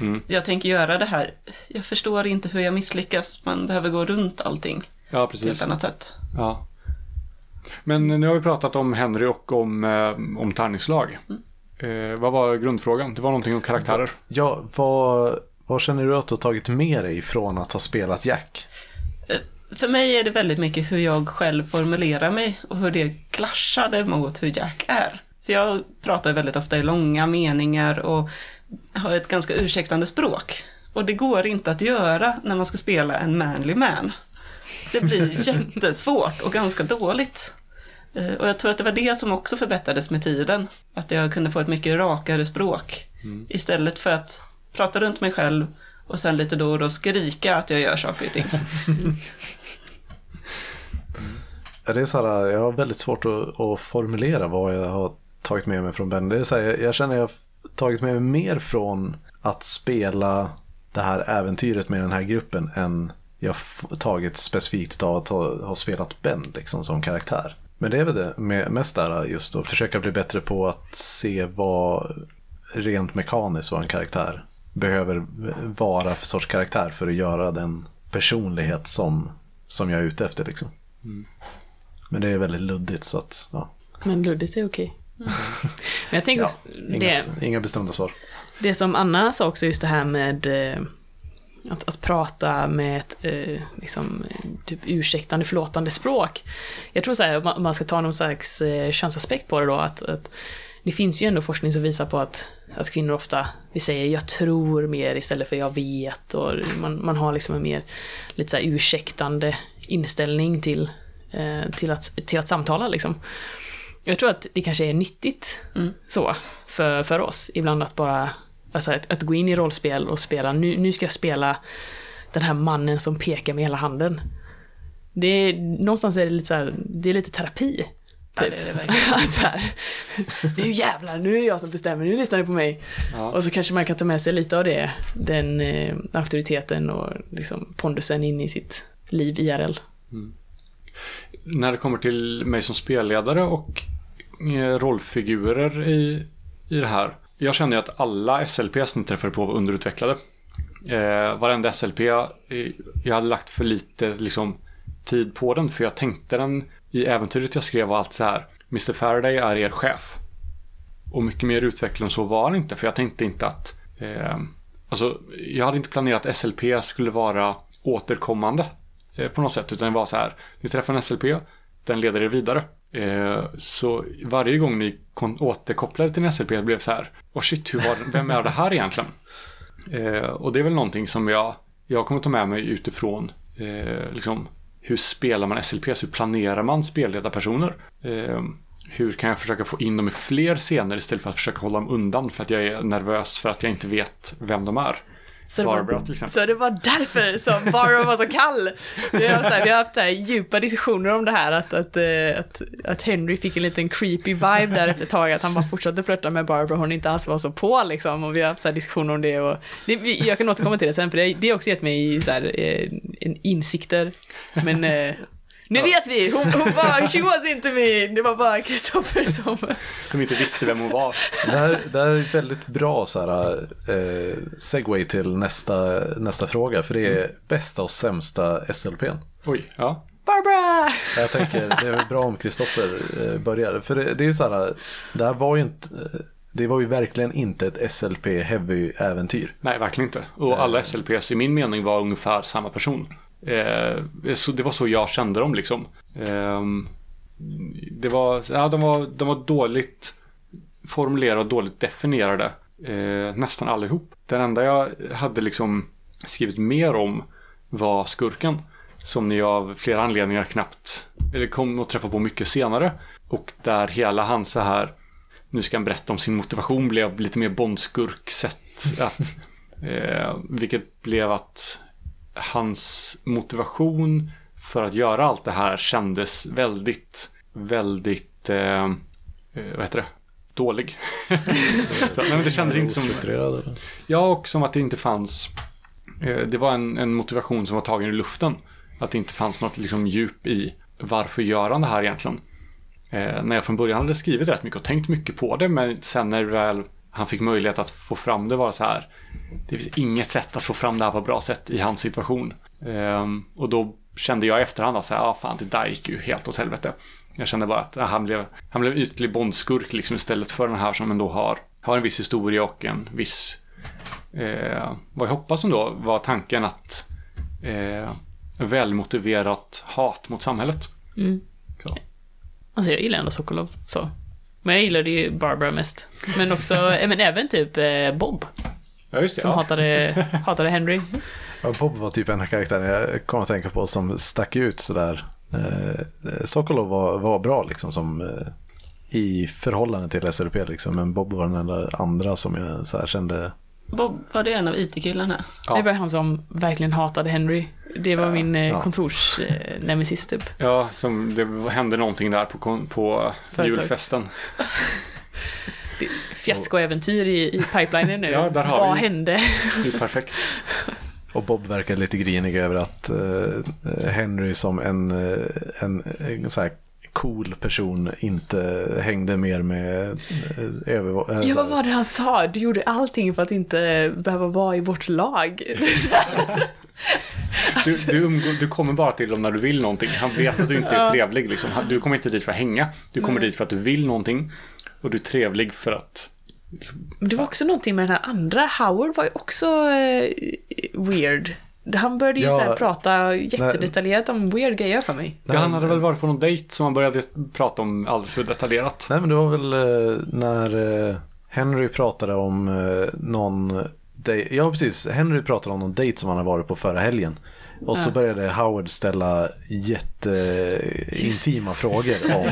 Mm. Jag tänker göra det här. Jag förstår inte hur jag misslyckas. Man behöver gå runt allting Ja, på ett precis. annat sätt. Ja. Men nu har vi pratat om Henry och om, eh, om tärningslag. Eh, vad var grundfrågan? Det var någonting om karaktärer. ja, vad, vad känner du att du har tagit med dig från att ha spelat Jack? Eh, För mig är det väldigt mycket hur jag själv formulerar mig och hur det clashade mot hur Jack är. För jag pratar väldigt ofta i långa meningar och har ett ganska ursäktande språk. Och det går inte att göra när man ska spela en manly man. Det blir jättesvårt och ganska dåligt. Eh, Och jag tror att det var det som också förbättrades med tiden. Att jag kunde få ett mycket rakare språk. Istället för att prata runt mig själv och sen lite då och då skrika att jag gör saker och ting. Det är så här, jag har väldigt svårt att, att formulera vad jag har tagit med mig från Ben. Det är så här, jag, jag känner att jag tagit med mig mer från att spela det här äventyret med den här gruppen än jag tagit specifikt av att ha, ha spelat Ben liksom, som karaktär. Men det är väl det med, mest där just att försöka bli bättre på att se vad rent mekaniskt vad en karaktär behöver vara för sorts karaktär för att göra den personlighet som, som jag är ute efter. Liksom. Men det är väldigt luddigt så att, ja. Men luddigt är okej. Men jag tänker ja också, inga, det, inga bestämda svar. det som Anna sa också, just det här med eh, att, att prata med ett eh, liksom, typ ursäktande, förlåtande språk. Jag tror så här, om man ska ta någon slags eh, könsaspekt på det då, att, att det finns ju ändå forskning som visar på att, att kvinnor ofta, vi säger jag tror mer istället för jag vet och man, man har liksom en mer lite så här ursäktande inställning till, eh, till, att, till att samtala liksom. Jag tror att det kanske är nyttigt så för, för oss ibland att bara alltså att, att gå in i rollspel och spela, nu, nu ska jag spela den här mannen som pekar med hela handen. Det är, någonstans är det lite så här, det är lite terapi. Typ. det är det så här, nu jävlar, nu är det jag som bestämmer, nu lyssnar ni på mig. Ja. Och så kanske man kan ta med sig lite av det, den eh, auktoriteten och liksom pondusen in i sitt liv IRL. När det kommer till mig som spelledare och rollfigurer i, i det här. Jag känner ju att alla SLPs ni träffade på var underutvecklade. Eh, varenda SLP, eh, jag hade lagt för lite liksom, tid på den för jag tänkte den i äventyret jag skrev var allt så här. Mr Faraday är er chef. Och mycket mer utvecklad än så var han inte för jag tänkte inte att eh, Alltså, jag hade inte planerat att SLP skulle vara återkommande eh, på något sätt. Utan det var så här, ni träffar en SLP, den leder er vidare. Eh, så varje gång ni återkopplade till en SLP blev det så här, oh shit, hur var, vem är det här egentligen? Eh, och det är väl någonting som jag, jag kommer ta med mig utifrån eh, liksom, hur spelar man SLPs? Hur planerar man spelledarpersoner? Eh, hur kan jag försöka få in dem i fler scener istället för att försöka hålla dem undan för att jag är nervös för att jag inte vet vem de är? Så det, Barbara var, till exempel. så det var därför som Barbara var så kall. Vi har, här, vi har haft här, djupa diskussioner om det här, att, att, eh, att, att Henry fick en liten creepy vibe där efter ett tag, att han bara fortsatte flörta med Barbara hon inte alls var så på liksom. Och vi har haft så här diskussioner om det och det, vi, jag kan återkomma till det sen, för det, det har också gett mig så här, eh, en insikter. Men nu vet vi, hon, hon bara, she was into me, det var bara Kristoffer som... De inte visste vem hon var. Det här, det här är ett väldigt bra så här, eh, segway till nästa, nästa fråga. För det är bästa och sämsta SLPn. Oj, ja. Barbara! Jag tänker det är väl bra om Kristoffer eh, börjar. För det, det är ju så här, det här var ju inte, det var ju verkligen inte ett SLP heavy äventyr. Nej, verkligen inte. Och alla SLPs i min mening var ungefär samma person. Eh, så det var så jag kände dem liksom. Eh, det var, ja, de var, de var dåligt formulerade och dåligt definierade. Eh, nästan allihop. Den enda jag hade liksom skrivit mer om var skurken. Som ni av flera anledningar knappt, eller kom att träffa på mycket senare. Och där hela hans så här, nu ska han berätta om sin motivation, blev lite mer Bondskurk-sätt. Att, eh, vilket blev att hans motivation för att göra allt det här kändes väldigt, väldigt, eh, eh, vad heter det, dålig. Så, nej, men det kändes inte som... Ja, och som att det inte fanns... Eh, det var en, en motivation som var tagen ur luften. Att det inte fanns något liksom, djup i varför gör han det här egentligen. Eh, när jag från början hade skrivit rätt mycket och tänkt mycket på det, men sen när väl han fick möjlighet att få fram det var så här. Det finns inget sätt att få fram det här på ett bra sätt i hans situation. Eh, och då kände jag i efterhand att så här, ah, fan, det där gick ju helt åt helvete. Jag kände bara att ah, han blev, han blev ytlig bondskurk liksom istället för den här som ändå har, har en viss historia och en viss Eh, vad jag hoppas ändå var tanken att eh, välmotiverat hat mot samhället. Mm. Så. Alltså jag gillar ändå Sokolov så. Men jag gillade ju Barbara mest. Men också, eh, men även typ eh, Bob, Ja, just det. som Ja. hatade, hatade Henry. Bob var typ en av karaktärerna jag kom att tänka på som stack ut sådär. Eh, Sokolov var, var bra liksom som i förhållande till SLP liksom. Men Bob var den enda andra som jag så här kände. Bob, var det en av IT-killarna? Ja. Det var han som verkligen hatade Henry. Det var min eh, Ja. kontors eh, typ. ja, som det hände någonting där på, på Företags. julfesten. fiaskoäventyr i, i pipelinen nu. Ja, där har Vad vi. hände? Det är perfekt. Och Bob verkar lite grinig över att eh, Henry som en, en, en så här cool person inte hängde mer med eh, över... eh, Ja, vad var det han sa? Du gjorde allting för att inte behöva vara i vårt lag. Du, du, du kommer bara till dem när du vill någonting. Han vet att du inte är trevlig. Liksom. Du kommer inte dit för att hänga. Du kommer dit för att du vill någonting. Och du är trevlig för att... Det var också någonting med den här andra. Howard var ju också eh, weird. Han började ju Ja, så här prata jättedetaljerat om weird grejer för mig. Ja, han hade väl varit på någon dejt som han började prata om alldeles för detaljerat. Nej men det var väl eh, när eh, Henry pratade om eh, någon dej- Ja precis, Henry pratade om någon dejt som han har varit på förra helgen. Och så Ja. började Howard ställa jätteintima frågor om,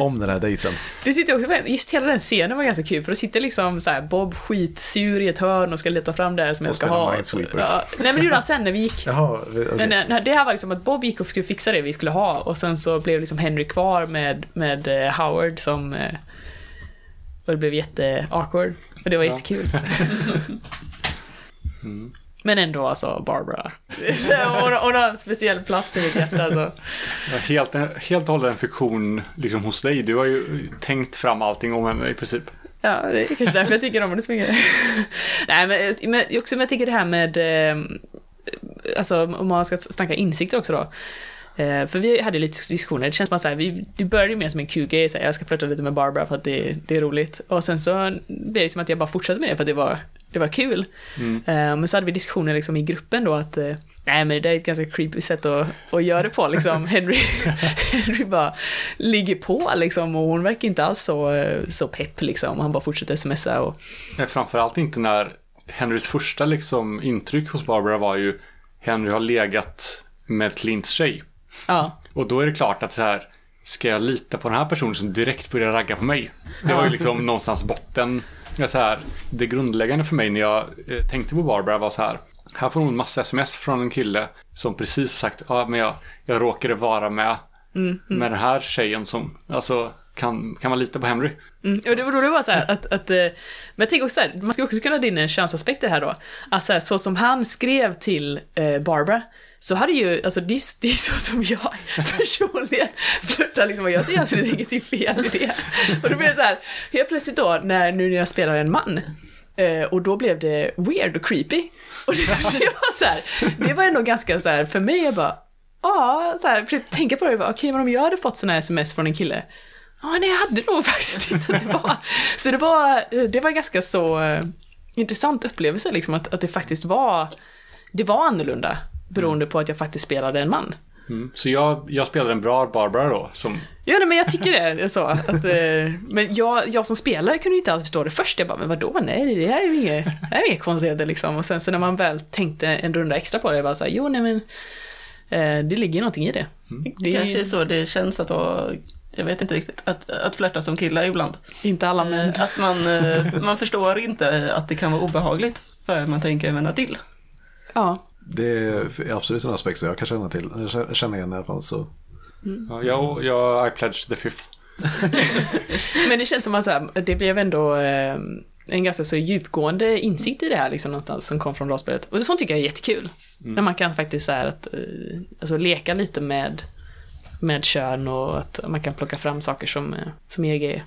om den här dejten. Det jag också just hela den scenen var ganska kul för då sitter liksom så här Bob skitsur i ett hörn och ska leta fram det här som jag ska ha. Minesweeper. Ja, nej men det gjorde han sen när vi gick. Jaha, okej. Men eh, det här var liksom att Bob gick och skulle fixa det vi skulle ha och sen så blev liksom Henry kvar med, med eh, Howard som eh, och det blev jätte awkward och det var Ja. jättekul. Men ändå alltså Barbara. Så hon, hon har en speciell plats i mitt hjärta alltså. Ja, Helt, helt och hållet en fiktion liksom, hos dig. Du har ju tänkt fram allting om henne i princip. Ja, det är kanske därför jag tycker om henne så mycket. Nej, men, men också men jag tycker det här med, eh, alltså om man ska snacka insikter också då. Eh, för vi hade lite diskussioner, det känns som att så här, vi, det började ju mer som en kul grej, jag ska flirta lite med Barbara för att det, det är roligt. Och sen så blev det som att jag bara fortsatte med det för att det var, det var kul. Mm. Eh, men så hade vi diskussioner liksom i gruppen då att eh, Nej men det där är ett ganska creepy sätt att, att göra det på liksom. Henry, Henry bara ligger på liksom och hon verkar inte alls så, eh, så pepp liksom. Han bara fortsätter smsa och Men framförallt inte när Henrys första liksom, intryck hos Barbara var ju Henry har legat med Clints tjej. ja. Och då är det klart att så här, ska jag lita på den här personen som direkt börjar ragga på mig? Det var ju liksom någonstans botten. Ja, Så här, det grundläggande för mig när jag eh, tänkte på Barbara var så här. Här får hon massa sms från en kille som precis sagt, ja men jag, jag råkade vara med, med den här tjejen som, alltså kan, kan man lita på Henry? Mm, och det var roligt var så här att, att eh, men jag tänker också så här, man ska också kunna ha in en könsaspekt i det här då. Att så, här, så som han skrev till eh, Barbara, så hade ju, alltså det, är- det är så som jag personligen flörtar liksom och jag ser absolut ingenting fel i det. Och då blir det så här, helt plötsligt då, när, nu när jag spelar en man, eh, och då blev det weird och creepy. Och det, det var så här, det var ändå ganska så här, för mig, jag bara, ja, så här, försökte tänka på det, okej okay, okej, men om jag hade fått sådana här sms från en kille, Ja, nej, jag hade nog faktiskt inte att det var. Så det var, det var ganska så eh, intressant upplevelse, liksom, att, att det faktiskt var, det var annorlunda, beroende på att jag faktiskt spelade en man. Mm. Så jag, jag spelade en bra Barbara då, som Ja, nej, men jag tycker det är så. Att, eh, men jag, jag som spelare kunde ju inte alls förstå det först. Jag bara, men vadå, nej, det här är ju inget, det här är inget konstigheter liksom. Och sen så när man väl tänkte en runda extra på det, jag bara så här, jo, nej men, eh, det ligger ju någonting i det. Det är Kanske är så det känns att vara, jag vet inte riktigt, att, att flörta som kille ibland. inte alla män. Eh, Att man, eh, man förstår inte att det kan vara obehagligt för man tänker vända till. Ja. Det är absolut en aspekt som jag kan känna till. Jag känner igen i alla fall. Så. ja, jag, jag I pledge the fifth. Men det känns som att här, det blev ändå eh, en ganska så djupgående insikt i det här liksom, någonstans som kom från rollspelet. Och sånt tycker jag är jättekul. När man kan faktiskt så här, att, eh, alltså, leka lite med, med kön och att man kan plocka fram saker som, eh, som är grejer.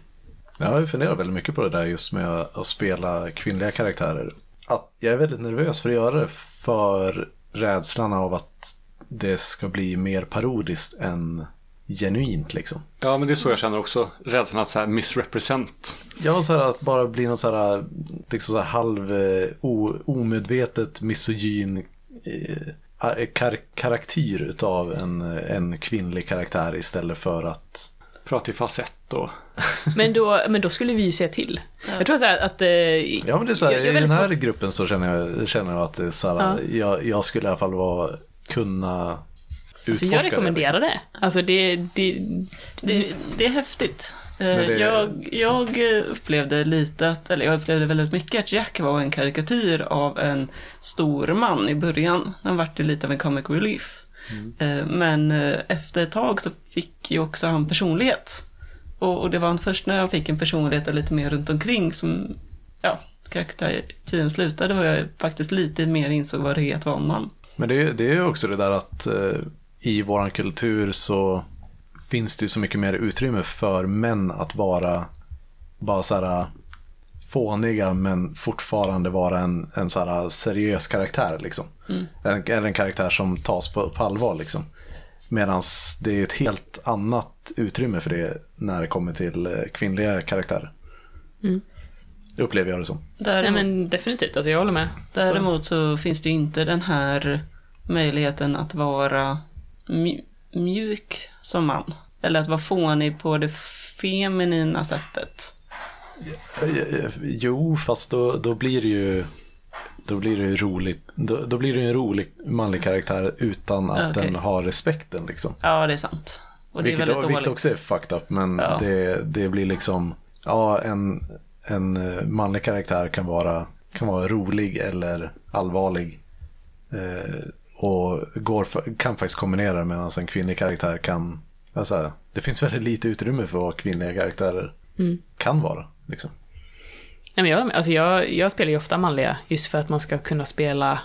Jag har funderat väldigt mycket på det där just med att att spela kvinnliga karaktärer. Att jag är väldigt nervös för att göra det för rädslan av att det ska bli mer parodiskt än genuint liksom. Ja, men det är så jag känner också. Rädslan att så här misrepresent. Jag så här att bara bli någon så här, liksom så här halv eh, o, omedvetet misogyn eh, kar, karaktär utav en, en kvinnlig karaktär istället för att Prata i falsett och... Men då, men då skulle vi ju säga till. Jag tror så här att... Eh, Ja men det är så här, jag- jag är i den här svår- gruppen så känner jag, känner jag att så här, jag, jag skulle i alla fall vara, kunna utforska Alltså jag rekommenderar det. det. Alltså det, det, Det, det är häftigt. Eh, det- Jag, jag upplevde lite att, eller jag upplevde väldigt mycket att Jack var en karikatyr av en stor man i början. Han vart det lite av en comic relief. Mm. Eh, Men eh, efter ett tag så fick ju också han personlighet. Och, och det var först när jag fick en personlighet lite mer runt omkring som ja, karaktärtiden slutade och jag faktiskt lite mer insåg vad det är att vara en man. Men det är, det är ju också det där att eh, i våran kultur så finns det ju så mycket mer utrymme för män att vara bara så här fåniga men fortfarande vara en, en så här seriös karaktär liksom. Mm. En, eller en karaktär som tas på, på allvar liksom. Medan det är ett helt annat utrymme för det när det kommer till eh, kvinnliga karaktärer. Mm. Upplever jag det som. Nej Däremot, men definitivt, alltså jag håller med. Däremot så finns det inte den här möjligheten att vara mj- mjuk som man. Eller att vara fånig på det feminina sättet. Jo, fast då, då blir det ju då blir det ju roligt. Då, då blir det ju en rolig manlig karaktär utan att Okej. den har respekten liksom. Ja, det är sant. Och det är vilket, väldigt vilket också är fucked up, men Ja. det, det blir liksom, ja en, en eh, manlig karaktär kan vara, kan vara rolig eller allvarlig. Eh, och går kan faktiskt kombinera det medan en kvinnlig karaktär kan, alltså, det finns väldigt lite utrymme för vad kvinnliga karaktärer Mm. kan vara. Liksom. Nej, men jag, alltså jag, jag spelar ju ofta manliga just för att man ska kunna spela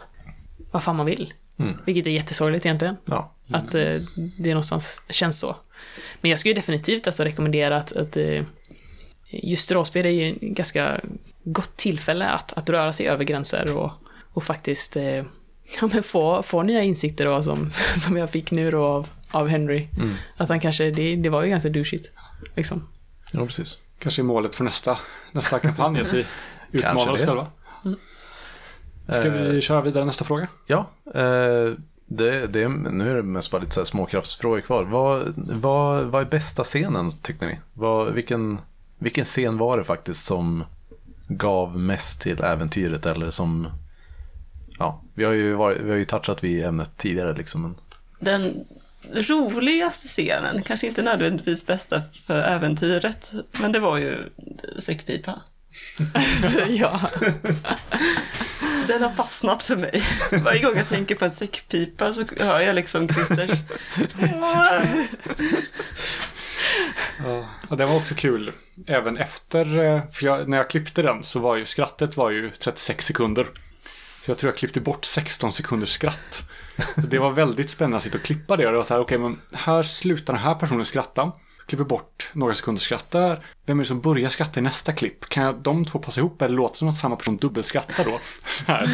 vad fan man vill. Mm. Vilket är jättesorgligt egentligen. Ja. Att eh, det någonstans känns så. Men jag skulle definitivt alltså rekommendera att, att eh, just rollspel är ju en ganska gott tillfälle att, att röra sig över gränser och, och faktiskt eh, ja, men få, få nya insikter då, som, som jag fick nu då av, av Henry. Mm. Att han kanske, det, det var ju ganska douchigt. Liksom. ja, precis. Kanske är målet för nästa, nästa kampanj att vi utmanar oss det. själva. Ska vi köra vidare nästa fråga? Ja, eh, det, det, nu är det mest bara lite så här småkraftsfrågor kvar. Vad, vad, vad är bästa scenen tyckte ni? Vad, vilken, vilken scen var det faktiskt som gav mest till äventyret eller som Ja, vi har ju, varit, vi har ju touchat vid ämnet tidigare liksom. Den roligaste scenen, kanske inte nödvändigtvis bästa för äventyret, men det var ju säckpipa. Alltså, ja. Den har fastnat för mig. Varje gång jag tänker på en säckpipa så hör jag liksom Christers... Ja, och det var också kul. Även efter, eh, för jag, när jag klippte den så var ju skrattet var ju 36 sekunder. Så jag tror jag klippte bort 16 sekunders skratt. Det var väldigt spännande att sitta och klippa det. Och det var så här, okej, men här slutar den här personen skratta. Klipper bort några sekunders skratt där. Vem är det som börjar skratta i nästa klipp? Kan jag, de två passa ihop eller låter det som att samma person dubbelskrattar då? Så här.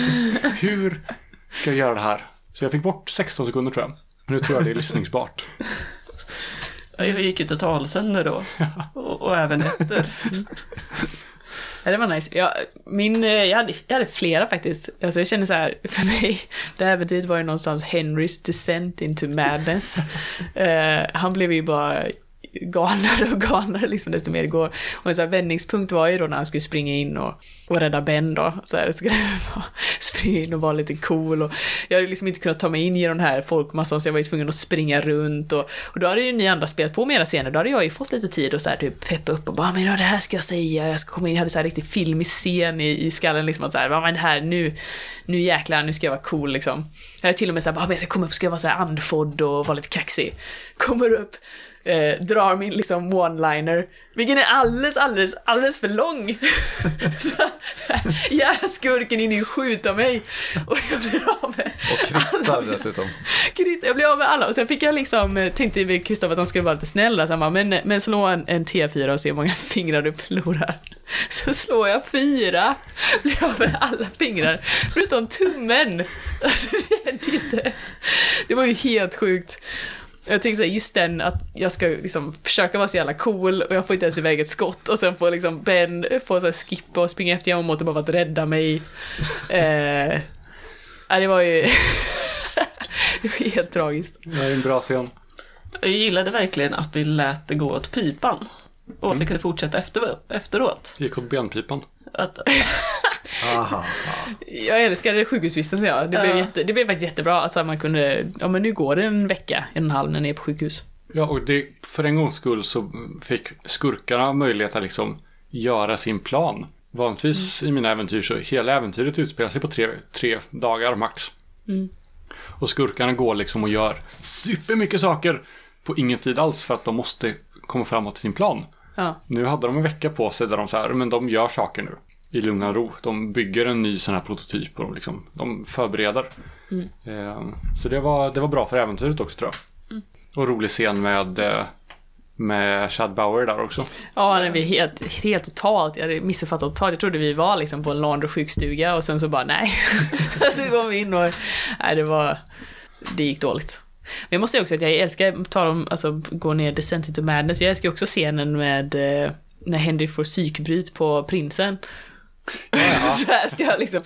Hur ska jag göra det här? Så jag fick bort 16 sekunder tror jag. Nu tror jag det är lyssningsbart. Jag gick ju totalsänder då. Och, och även efter. Ja, det var nice. Jag, min, eh, jag, hade, jag hade flera faktiskt. Alltså jag känner så här, för mig, det här äventyret var ju någonstans Henrys descent into madness. Eh, han blev ju bara galnare och galnare liksom desto mer det går. Och en sån här vändningspunkt var ju då när han skulle springa in och, och rädda Ben då. Så här, skulle bara springa in och vara lite cool och jag hade liksom inte kunnat ta mig in i den här folkmassan så jag var ju tvungen att springa runt och, och då hade ju ni andra spelat på mera scener, då hade jag ju fått lite tid och så här typ peppa upp och bara ah, men ja, det här ska jag säga, jag ska komma in, jag hade så här riktigt filmig scen i, i skallen liksom att så här, men det här nu, nu jäklar, nu ska jag vara cool liksom. Jag hade till och med så här, bara, ah, men jag ska komma upp, ska jag vara så här andfådd och vara lite kaxig. Kommer upp, eh, drar min liksom one-liner, vilken är alldeles, alldeles, alldeles för lång. så jävla skurken in i skjuta mig. Och jag blir av med och kvittar dessutom. Kritt, jag blev av med alla och sen fick jag liksom, eh, tänkte Kristoffer att han skulle vara lite snäll så bara, men, men slå en, en T4 och se hur många fingrar du förlorar. Så slår jag fyra, blir av med alla fingrar, förutom tummen. Alltså det ju inte. Det var ju helt sjukt. Jag tänkte såhär, just den att jag ska liksom försöka vara så jävla cool och jag får inte ens iväg ett skott och sen får liksom Ben få såhär skippa och springa efter Yamamoto bara för att rädda mig. Eh, det var ju... det var helt tragiskt. Det är en bra scen. Jag gillade verkligen att vi lät det gå åt pipan. Och att det kunde fortsätta efter, efteråt. Det gick åt benpipan. Att, Aha. Jag älskade sjukhusvistelsen ja. Det blev, Ja. jätte, det blev faktiskt jättebra. Alltså man kunde, ja men nu går det en vecka, en och en halv när ni är på sjukhus. Ja, och det, för en gångs skull så fick skurkarna möjlighet att liksom göra sin plan. Vanligtvis i mina äventyr så hela äventyret utspelar sig på tre, tre dagar max. Mm. Och skurkarna går liksom och gör supermycket saker på ingen tid alls för att de måste komma framåt till sin plan. Ja. Nu hade de en vecka på sig där de så här, men de gör saker nu. I lugn och ro. De bygger en ny sån här prototyp och de, liksom, de förbereder. Eh, så det var, det var bra för äventyret också tror jag. Och rolig scen med, eh, med Chad Bauer där också. Ja, nej, vi helt, helt totalt, jag hade missuppfattat totalt. Jag trodde vi var liksom på en laundry sjukstuga och sen så bara nej. så kom vi in och, nej det var, det gick dåligt. Men jag måste säga också att jag älskar, ta dem, alltså gå ner Descent into Madness, jag älskar också scenen med eh, när Henry får psykbryt på prinsen. så här ska jag liksom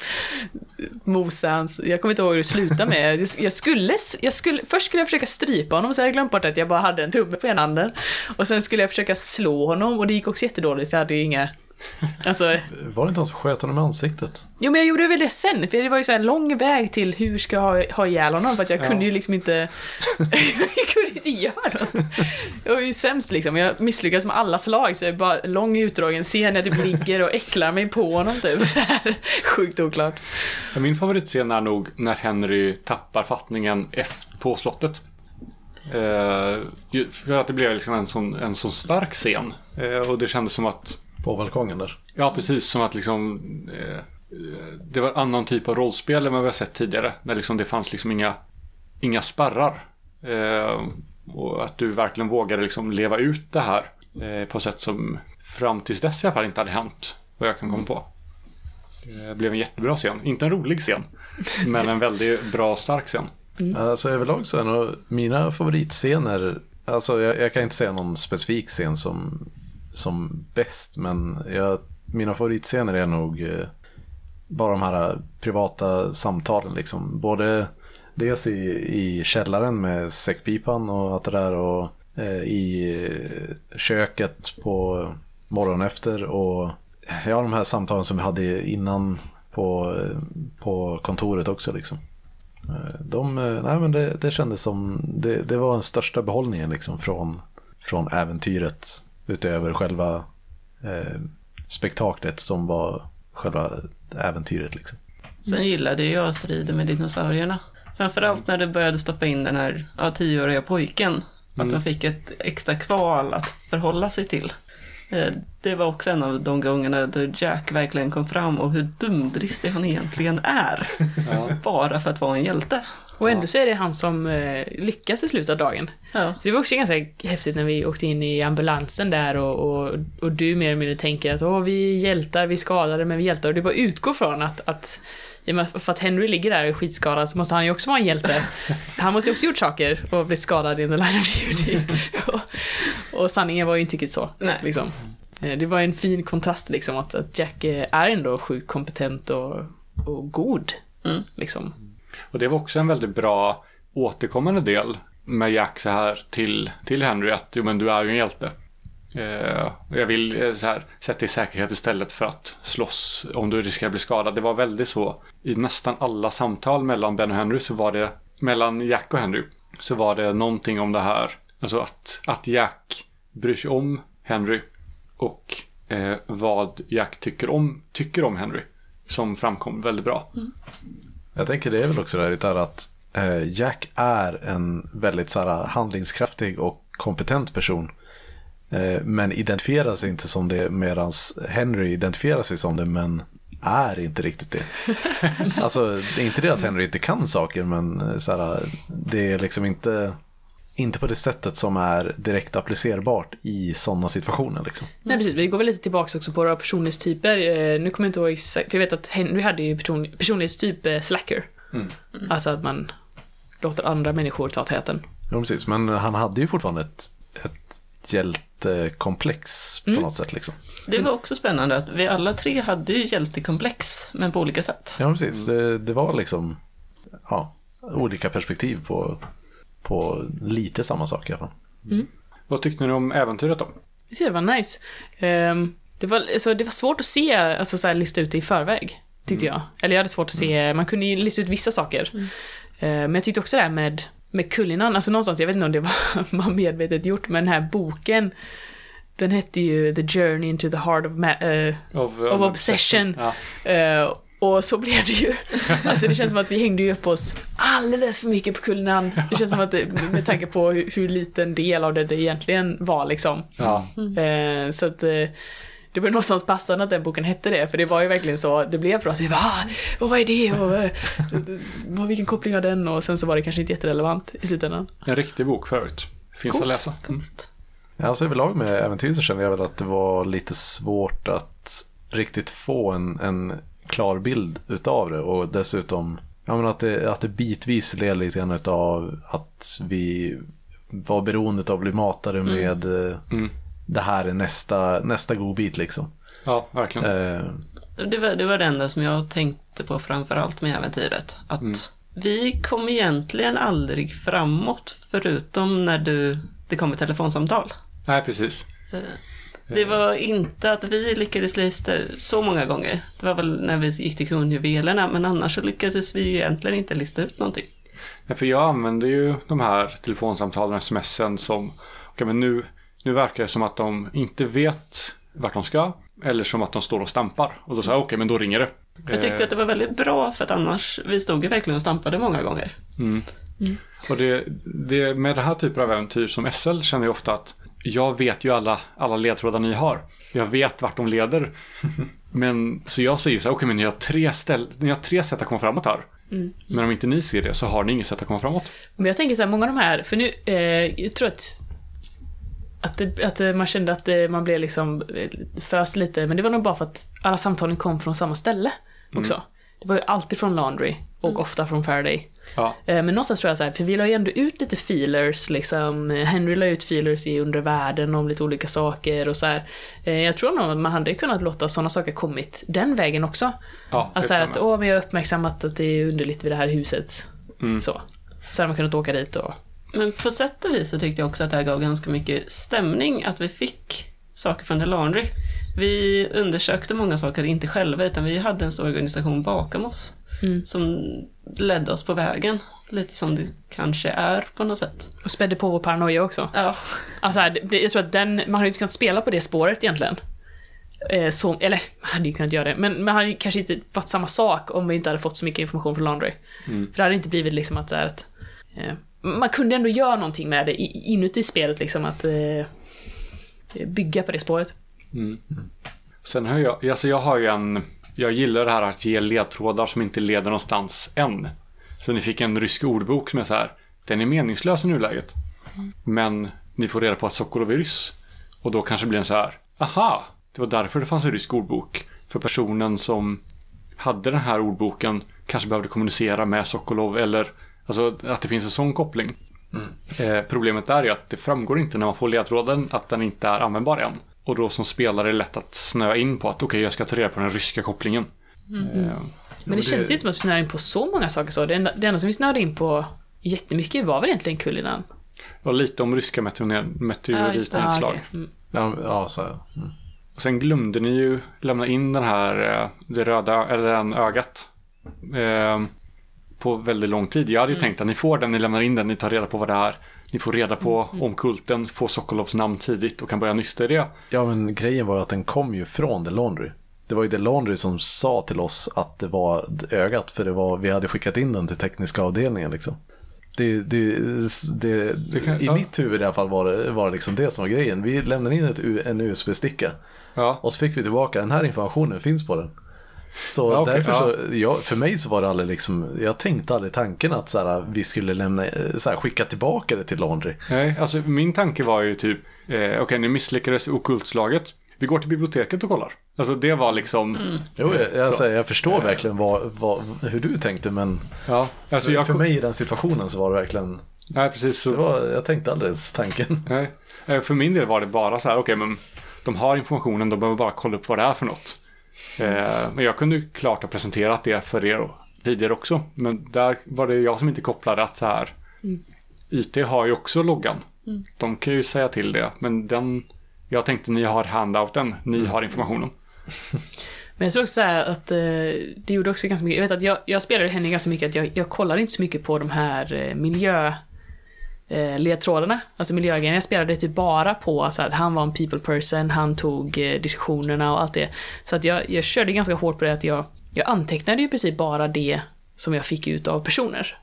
mosa hans, jag kommer inte ihåg hur det slutade med. Jag skulle, jag skulle, först skulle jag försöka strypa honom, så hade jag glömt bort att jag bara hade en tumme på ena handen. Och sen skulle jag försöka slå honom och det gick också jättedåligt för jag hade ju inga Alltså, Var det inte han som sköt honom i ansiktet? jo men jag gjorde väl det sen, för det var ju så här lång väg till hur ska jag ha, ha ihjäl honom, för att jag Ja. kunde ju liksom inte... jag kunde inte göra något. Jag var ju sämst liksom, jag misslyckades med alla slag, så jag bara lång utdragen scen, jag typ ligger och äcklar mig på honom typ. Så här, sjukt oklart. Min favoritscen är nog när Henry tappar fattningen på slottet. Eh, för att det blev liksom en sån, en sån stark scen. Eh, och det kändes som att, På balkongen där. ja precis, som att liksom eh, det var en annan typ av rollspel än vad vi har sett tidigare. När liksom det fanns liksom inga, inga spärrar. Eh, och att du verkligen vågade liksom leva ut det här eh, på ett sätt som fram tills dess i alla fall inte hade hänt. Vad jag kan komma på. Det blev en jättebra scen. Inte en rolig scen. Men en väldigt bra, stark scen. Alltså överlag så är nog mina favoritscener, alltså jag, jag kan inte säga någon specifik scen som, som bäst, men jag, mina favoritscener är nog eh, bara de här privata samtalen liksom. Både dels i, i källaren med säckpipan och allt det där och eh, i eh, köket på morgonen efter och eh, ja, de här samtalen som vi hade innan på, på kontoret också liksom. De, nej men det, det kändes som, det, det var den största behållningen liksom från, från äventyret utöver själva eh, spektaklet som var själva äventyret liksom. Sen gillade jag striden med dinosaurierna. Framförallt när du började stoppa in den här ja, tioåriga pojken. Att man fick ett extra kval att förhålla sig till. Eh, Det var också en av de gångerna då Jack verkligen kom fram och hur dumdristig han egentligen är. Bara för att vara en hjälte. Och ändå så är det han som eh, lyckas i slutet av dagen. Ja. Det var också ganska häftigt när vi åkte in i ambulansen där och, och, och du mer eller mindre tänker att Åh, vi är hjältar, vi är skadade, men vi är hjältar. Och du bara utgår från att, att i och med att- för att Henry ligger där skitskadad så måste han ju också vara en hjälte. Han måste ju också gjort saker och blivit skadad in the line of duty. och, och sanningen var ju inte riktigt så. Nej. Liksom. Eh, Det var en fin kontrast liksom att, att Jack eh, är ändå sjukt kompetent och, och god. Mm. Liksom. Och det var också en väldigt bra återkommande del med Jack så här till, till Henry att jo, men du är ju en hjälte. Eh, jag vill eh, så här, sätta i säkerhet istället för att slåss om du riskerar att bli skadad. Det var väldigt så. I nästan alla samtal mellan Ben och Henry så var det, mellan Jack och Henry, så var det någonting om det här. Alltså att, att Jack bryr sig om Henry och eh, vad Jack tycker om, tycker om Henry. Som framkom väldigt bra. Mm. Jag tänker det är väl också det här att eh, Jack är en väldigt så här, handlingskraftig och kompetent person. Eh, men identifierar sig inte som det medan Henry identifierar sig som det men är inte riktigt det. alltså det är inte det att Henry inte kan saker men eh, så här, det är liksom inte, inte på det sättet som är direkt applicerbart i sådana situationer. Liksom. Nej precis, vi går väl lite tillbaka också på våra personlighetstyper. Eh, nu kommer jag inte ihåg exakt, för jag vet att Henry hade ju person, personlighetstyp eh, slacker. Alltså att man låter andra människor ta täten. Ja, precis. Men han hade ju fortfarande ett, ett hjältekomplex på något sätt. Liksom. Det var också spännande att vi alla tre hade ju hjältekomplex, men på olika sätt. Ja, precis. Det, det var liksom ja, olika perspektiv på, på lite samma sak i alla fall. Vad tyckte ni om äventyret då? Jag tycker det var nice. Ehm, det, var, alltså, det var svårt att se, alltså så här, lista ut det i förväg. Tyckte jag. Eller jag hade svårt att se, man kunde ju lista ut vissa saker. Ehm, men jag tyckte också det här med, med Kullinan, alltså någonstans, jag vet inte om det var, var medvetet gjort, men den här boken, den hette ju The Journey into the Heart of, Ma- eh, Of, Of obsession. Ja. Eh, och så blev det ju. Alltså det känns som att vi hängde ju upp oss alldeles för mycket på Kullinan. Det känns som att det, med tanke på hur, hur liten del av det det egentligen var liksom. Ja, Eh, så att eh, det var någonstans passande att den boken hette det, för det var ju verkligen så, det blev för oss, vi bara, ah, och vad är det och eh, vad- vilken koppling har den och sen så var det kanske inte jätterelevant i slutändan. en riktig bok förut. Finns Coolt, att läsa. Mm. Coolt. Ja, Alltså överlag med äventyr så känner jag väl att det var lite svårt att riktigt få en, en klar bild utav det och dessutom ja, men att, det, att det bitvis led lite grann utav att vi var beroende av att bli matade med eh, Mm. det här är nästa, nästa godbit liksom. Ja, verkligen. Eh, Det var, det var det enda som jag tänkte på framför allt med äventyret. Att Mm. vi kom egentligen aldrig framåt förutom när du, det kom ett telefonsamtal. Nej, precis. Det var inte att vi lyckades lista så många gånger. Det var väl när vi gick till kronjuvelerna, men annars så lyckades vi ju egentligen inte lista ut någonting. Ja, för jag använder ju de här telefonsamtalen och smsen som, okej men nu, nu verkar det som att de inte vet vart de ska. Eller som att de står och stampar. Och då sa jag okej men då ringer det. Jag tyckte att det var väldigt bra för att annars, vi stod ju verkligen och stampade många gånger. Mm. Och det, det, med den här typen av äventyr som SL känner jag ofta att jag vet ju alla, alla ledtrådar ni har. Jag vet vart de leder. Men så jag säger så här, okej men ni har, tre ställ, ni har tre sätt att komma framåt här. Men om inte ni ser det så har ni inget sätt att komma framåt. Men jag tänker så här, många av de här, för nu, eh, jag tror att att, det, att eh, man kände att eh, man blev liksom eh, föst lite, men det var nog bara för att alla samtalen kom från samma ställe också. Det var ju alltid från Laundry och ofta från Faraday. Ja, Eh, Men någonstans tror jag så här, för vi la ju ändå ut lite feelers liksom. Henry la ut feelers i undre världen om lite olika saker och så här. Eh, Jag tror nog att man hade kunnat låta sådana saker kommit den vägen också. ja Alltså här att, åh, men jag har uppmärksammat att det är underligt vid det här huset. Mm. Så. Så hade man kunnat åka dit och... Men på sätt och vis så tyckte jag också att det här gav ganska mycket stämning, att vi fick saker från The Laundry. Vi undersökte många saker, inte själva, utan vi hade en stor organisation bakom oss. Mm. Som ledde oss på vägen. Lite som det kanske är på något sätt. Och spädde på vår paranoia också. Ja, Alltså, här, det, jag tror att den, man hade ju inte kunnat spela på det spåret egentligen. Eh, så, eller, man hade ju kunnat göra det, men man hade ju kanske inte varit samma sak om vi inte hade fått så mycket information från Laundry. För det hade inte blivit liksom att, så här, att eh, man kunde ändå göra någonting med det i- inuti spelet, liksom att eh, bygga på det spåret. Sen har jag, alltså jag har ju en, jag gillar det här att ge ledtrådar som inte leder någonstans än. Så ni fick en rysk ordbok som är så här, den är meningslös i nuläget. Men ni får reda på att Sokolov är ryss. Och då kanske blir den så här, aha, det var därför det fanns en rysk ordbok. För personen som hade den här ordboken kanske behövde kommunicera med Sokolov eller alltså att det finns en sån koppling. Eh, problemet är ju att det framgår inte när man får ledtråden att den inte är användbar än. Och då som spelare är det lätt att snöa in på att okej, jag ska ta reda på den ryska kopplingen. Eh, Men det, det- känns inte som att vi snöade in på så många saker så. Det enda, det enda som vi snöade in på jättemycket var väl egentligen Kullinan. och lite om ryska meteor- Ja, just det. meteoritinedslag. okej. Mm. ja, ja, så. Mm. Och sen glömde ni ju lämna in den här, eh, det röda, eller den ögat. Eh, på väldigt lång tid. Jag hade ju tänkt att ni får den, ni lämnar in den, ni tar reda på vad det är. Ni får reda på om kulten, får Sokolovs namn tidigt och kan börja nysta i det. Ja, men grejen var ju att den kom ju från The Laundry. Det var ju The Laundry som sa till oss att det var ögat, för det var, vi hade skickat in den till tekniska avdelningen liksom. Det, det, det, Det kan- I ja. mitt huvud i alla fall var det, var det liksom det som var grejen. Vi lämnade in ett, en USB-sticka Ja, och så fick vi tillbaka, den här informationen finns på den. Så Ja, okej, därför ja. så, ja, för mig så var det aldrig liksom, jag tänkte aldrig tanken att så här, vi skulle lämna, så här, skicka tillbaka det till Laundry. nej, alltså min tanke var ju typ, eh, okej, ni misslyckades i ockultslaget. Vi går till biblioteket och kollar. Alltså det var liksom, Jo, jag, jag, Så. säger, jag förstår verkligen vad, vad, hur du tänkte, men ja, alltså för, jag, för mig i den situationen så var det verkligen, nej precis så. var, jag tänkte aldrig ens tanken. Nej. Eh, För min del var det bara så här, okej men de har informationen, de behöver bara kolla upp vad det är för något. Eh, Men jag kunde ju klart ha presenterat det för er tidigare också. Men där var det jag som inte kopplade att så här, IT har ju också loggan. De kan ju säga till det, men den, jag tänkte ni har handouten, ni har informationen. Men jag tror också att eh, det gjorde också ganska mycket, jag vet att jag, jag spelade henne ganska mycket, att jag, jag kollade inte så mycket på de här eh, miljö eh, ledtrådarna, alltså miljögrejerna. Jag spelade typ bara på så att han var en people person, han tog eh, diskussionerna och allt det. Så att jag, jag körde ganska hårt på det att jag, jag antecknade ju i princip bara det som jag fick ut av personer.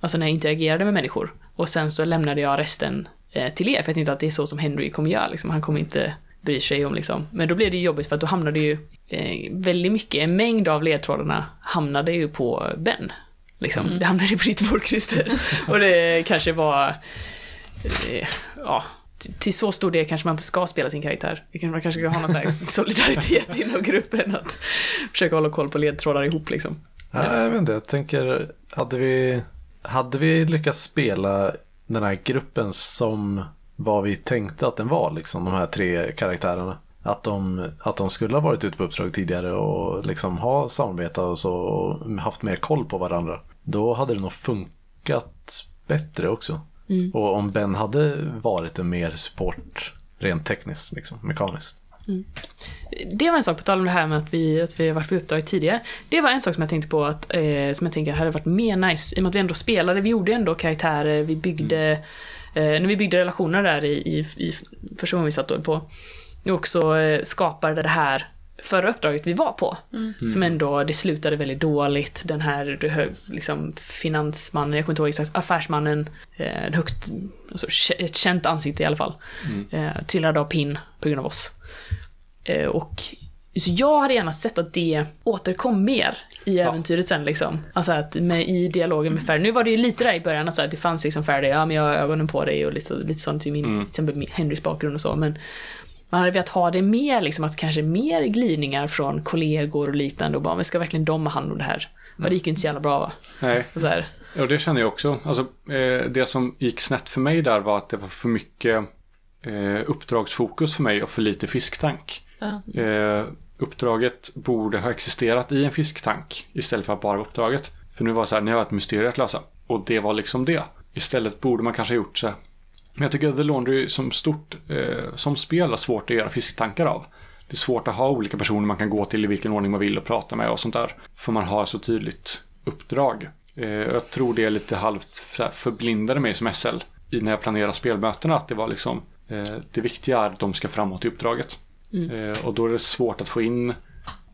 Alltså när jag interagerade med människor. Och sen så lämnade jag resten eh, till er, för jag tänkte att det är så som Henry kommer göra. Liksom. Han kommer inte bry sig om liksom. Men då blev det jobbigt för att då hamnade ju eh, väldigt mycket, en mängd av ledtrådarna hamnade ju på Ben. Liksom. Det hamnade på ditt bord Christer. och det kanske var, eh, ja, till så stor del kanske man inte ska spela sin karaktär. Det kan- Man kanske ska ha någon slags solidaritet inom gruppen att försöka hålla koll på ledtrådar ihop liksom. Ja, jag vet inte, jag tänker, hade vi, hade vi lyckats spela den här gruppen som vad vi tänkte att den var, liksom de här tre karaktärerna. Att de, att de skulle ha varit ute på uppdrag tidigare och liksom ha samarbetat och så och haft mer koll på varandra. Då hade det nog funkat bättre också. Och om Ben hade varit en mer support rent tekniskt, liksom, mekaniskt. Det var en sak, på tal om det här med att vi, att vi har varit på uppdrag tidigare. Det var en sak som jag tänkte på att, eh, som jag tänker hade varit mer nice, i och med att vi ändå spelade, vi gjorde ändå karaktärer, vi byggde, eh, när vi byggde relationer där i, i, i första gången vi satt och höll på, och också eh, skapade det här förra uppdraget vi var på. Som ändå, det slutade väldigt dåligt. Den här liksom, finansmannen, jag kommer inte ihåg exakt, affärsmannen, eh, en högst, alltså, ett känt ansikte i alla fall, eh, trillade av pinn på grund av oss. Eh, och så jag hade gärna sett att det återkom mer i äventyret sen liksom. Alltså att med, i dialogen med Faraday. Nu var det ju lite där i början att, så här, att det fanns liksom Faraday, ja men jag har ögonen på dig och lite, lite sånt i min, till exempel Henrys bakgrund och så. Men man hade velat ha det mer, liksom att kanske mer glidningar från kollegor och liknande och bara, men ska verkligen de ha hand om det här? Men det gick ju inte så jävla bra va? Nej, Så här. Ja, det känner jag också. Alltså, eh, det som gick snett för mig där var att det var för mycket eh, uppdragsfokus för mig och för lite fisktank. Ja. Eh, uppdraget borde ha existerat i en fisktank istället för att bara uppdraget. För nu var det så här, ni har ett mysterium att lösa. Och det var liksom det. Istället borde man kanske ha gjort så här. Men jag tycker The Laundry som stort, eh, som spel är svårt att göra fisktankar av. Det är svårt att ha olika personer man kan gå till i vilken ordning man vill och prata med och sånt där. För man har så tydligt uppdrag. Eh, jag tror det är lite halvt förblindade mig som SL i när jag planerar spelmötena att det var liksom eh, det viktiga är att de ska framåt i uppdraget. Eh, och då är det svårt att få in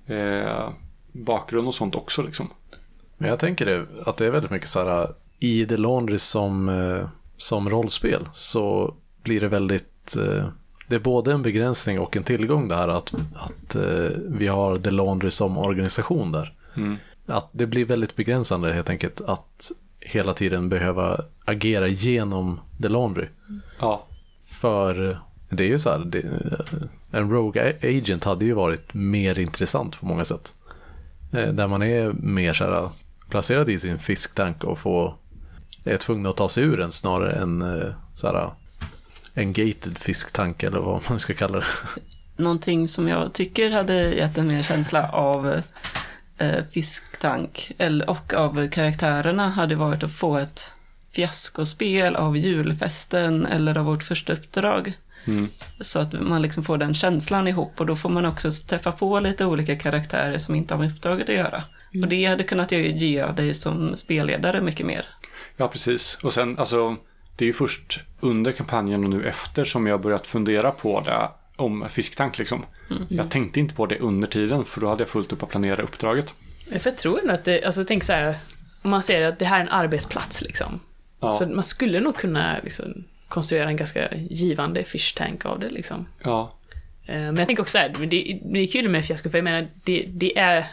eh, bakgrund och sånt också liksom. Men jag tänker det, att det är väldigt mycket så här i The Laundry som, eh, som rollspel så blir det väldigt eh, det är både en begränsning och en tillgång det här att, att eh, vi har The Laundry som organisation där. Att det blir väldigt begränsande helt enkelt att hela tiden behöva agera genom The Laundry. Ja, För det är ju så här, det, en Rogue Agent hade ju varit mer intressant på många sätt. Eh, Där man är mer så här, placerad i sin fisktank och får, är tvungen att ta sig ur den snarare än eh, så här, en gated fisktank eller vad man ska kalla det. Någonting som jag tycker hade gett en mer känsla av eh, fisktank eller, och av karaktärerna hade varit att få ett fiaskospel av julfesten eller av vårt första uppdrag. Mm. Så att man liksom får den känslan ihop och då får man också träffa på lite olika karaktärer som inte har med uppdraget att göra. Och det hade kunnat ge- ge dig som spelledare mycket mer. Ja precis. Och sen alltså det är ju först under kampanjen och nu efter som jag börjat fundera på det om fisktank liksom. Jag tänkte inte på det under tiden för då hade jag fullt upp att planera uppdraget. För jag tror ändå att det, alltså tänk så här, om man säger att det här är en arbetsplats liksom. Ja, Så man skulle nog kunna liksom, konstruera en ganska givande fish tank av det liksom. ja, Eh, Men jag tänker också så här, det, det är kul med fiasko, för jag menar, det, det är...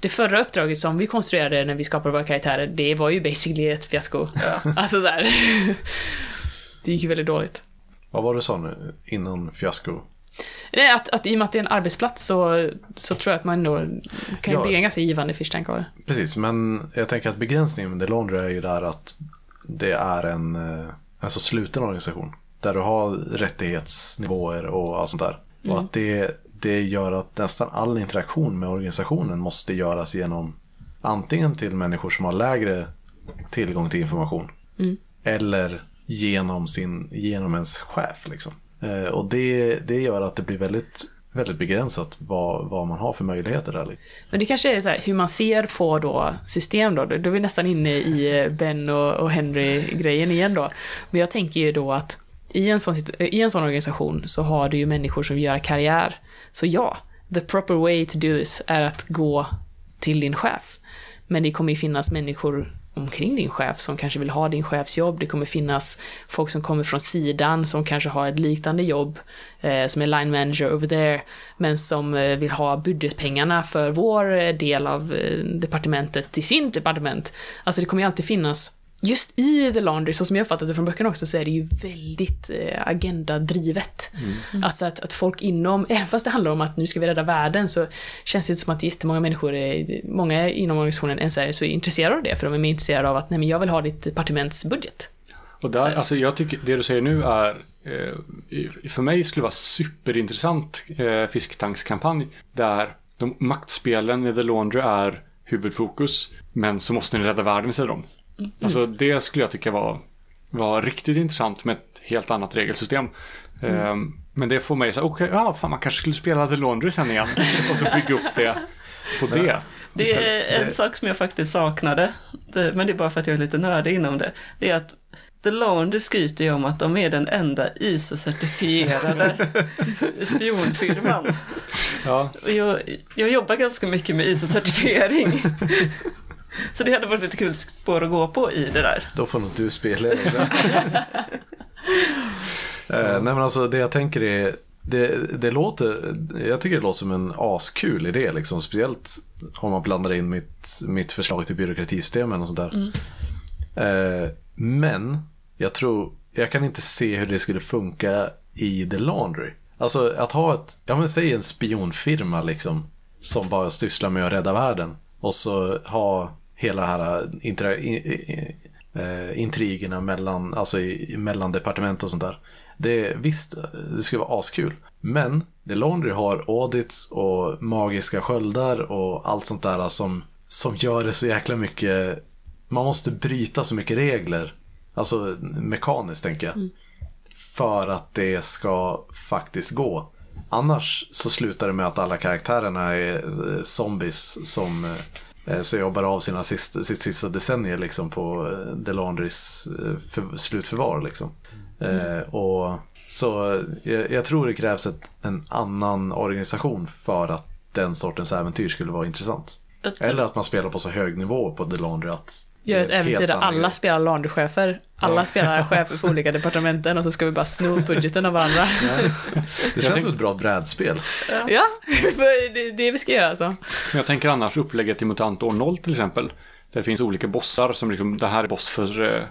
Det förra uppdraget som vi konstruerade när vi skapade våra karaktärer, det var ju basically ett fiasko. alltså så här. Det gick ju väldigt dåligt. Vad var det du sa nu innan fiasko? Nej, att, att i och med att det är en arbetsplats så, så tror jag att man ändå kan Ja. bli en ganska givande fish tank av det. Precis, men jag tänker att begränsningen med The Laundry är ju där att det är en eh, alltså sluten organisation. Där du har rättighetsnivåer och allt sånt där. Och att det, det gör att nästan all interaktion med organisationen måste göras genom antingen till människor som har lägre tillgång till information. Eller genom, sin, genom ens chef. Liksom. Eh, och det, det gör att det blir väldigt, väldigt begränsat vad, vad man har för möjligheter där. liksom. Men det kanske är så här, hur man ser på då system då. Då är vi nästan inne i eh, Ben och, och Henry-grejen igen då. Men jag tänker ju då att i en, sån, i en sån organisation så har du ju människor som vill göra karriär. Så ja, the proper way to do this är att gå till din chef. Men det kommer ju finnas människor, omkring din chef som kanske vill ha din chefsjobb. Det kommer finnas folk som kommer från sidan som kanske har ett liknande jobb eh, som är line manager over there, men som eh, vill ha budgetpengarna för vår eh, del av eh, departementet till sin departement. Alltså det kommer ju alltid finnas Just i The Laundry, så som jag uppfattat det från böckerna också, så är det ju väldigt eh, agendadrivet. Alltså att, att folk inom, även fast det handlar om att nu ska vi rädda världen, så känns det inte som att jättemånga människor, är, många inom organisationen ens är så intresserade av det, för de är mer intresserade av att, nej men jag vill ha ditt departements budget. Och där, alltså jag tycker, det du säger nu är, eh, för mig skulle det vara superintressant eh, fisktankskampanj där de maktspelen med The Laundry är huvudfokus, men så måste ni rädda världen, säger de. Alltså det skulle jag tycka var, var riktigt intressant med ett helt annat regelsystem. Eh, men det får mig så okej, ja, fan man kanske skulle spela The Laundry sen igen och så bygga upp det på det. Det istället. är en sak som jag faktiskt saknade, det, men det är bara för att jag är lite nördig inom det. Det är att The Laundry skryter ju om att de är den enda ISO-certifierade spionfirman. Ja, jag, jag jobbar ganska mycket med ISO-certifiering. Så det hade varit ett kul spår att gå på i det där. Då får nog du spela det. eh, nej men alltså det jag tänker är, det, det låter, jag tycker det låter som en askul idé liksom. Speciellt om man blandar in mitt, mitt förslag till byråkratisystemen och sånt där. Eh, men jag tror, jag kan inte se hur det skulle funka i The Laundry. Alltså att ha ett, ja men säg en spionfirma liksom. Som bara sysslar med att rädda världen. Och så ha hela det här intra, i, i, eh, intrigerna mellan, alltså i, mellan departement och sånt där. Det, visst, det skulle vara askul. Men The Laundry har audits och magiska sköldar och allt sånt där som, som gör det så jäkla mycket man måste bryta så mycket regler. Alltså mekaniskt tänker jag. För att det ska faktiskt gå. Annars så slutar det med att alla karaktärerna är eh, zombies som eh, så jobbar av sina sista, sitt sista decennier liksom på eh, Delandrys eh, för, slutförvar. Liksom. Eh, och, så jag, jag tror det krävs ett, en annan organisation för att den sortens äventyr skulle vara intressant. Eller att man spelar på så hög nivå på Delandry att Gör ett äventyr där alla grej. spelar laundrychefer, alla spelar chefer för olika departementen och så ska vi bara sno budgeten av varandra. Det känns som ett bra brädspel. Ja, för det är det vi ska göra alltså. Men jag tänker annars upplägget i MUTANT år 0 till exempel. Där det finns olika bossar som liksom, det här är boss för, eh,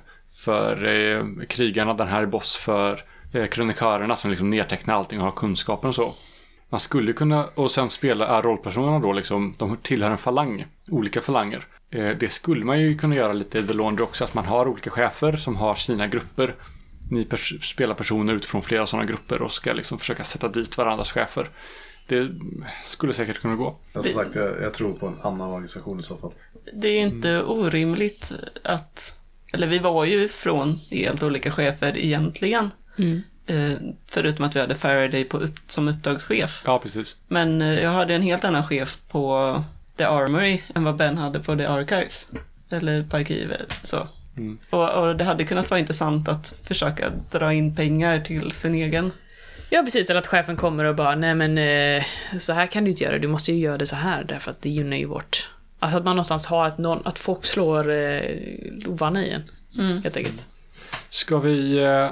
för eh, krigarna, den här är boss för eh, krönikörerna som liksom nedtecknar allting och har kunskapen och så. Man skulle kunna, och sen spela, är rollpersonerna då liksom, de tillhör en falang, olika falanger. Eh, det skulle man ju kunna göra lite i The Laundry också, att man har olika chefer som har sina grupper. Ni pers- spelar personer utifrån flera sådana grupper och ska liksom försöka sätta dit varandras chefer. Det skulle säkert kunna gå. Som sagt, jag, jag tror på en annan organisation i så fall. Det är inte orimligt att, eller vi var ju från helt olika chefer egentligen. Mm. Eh, förutom att vi hade Faraday på upp, som uppdragschef. Ja, precis. Men eh, jag hade en helt annan chef på The Armory än vad Ben hade på The Archives. Eller på arkivet. Så. Mm. Och, och det hade kunnat vara intressant att försöka dra in pengar till sin egen. Ja, precis. Eller att chefen kommer och bara, nej men eh, så här kan du inte göra, du måste ju göra det så här därför att det gynnar ju vårt... Alltså att man någonstans har att, någon, att folk slår eh, ovanna i en, Mm. helt enkelt. Ska vi, eh,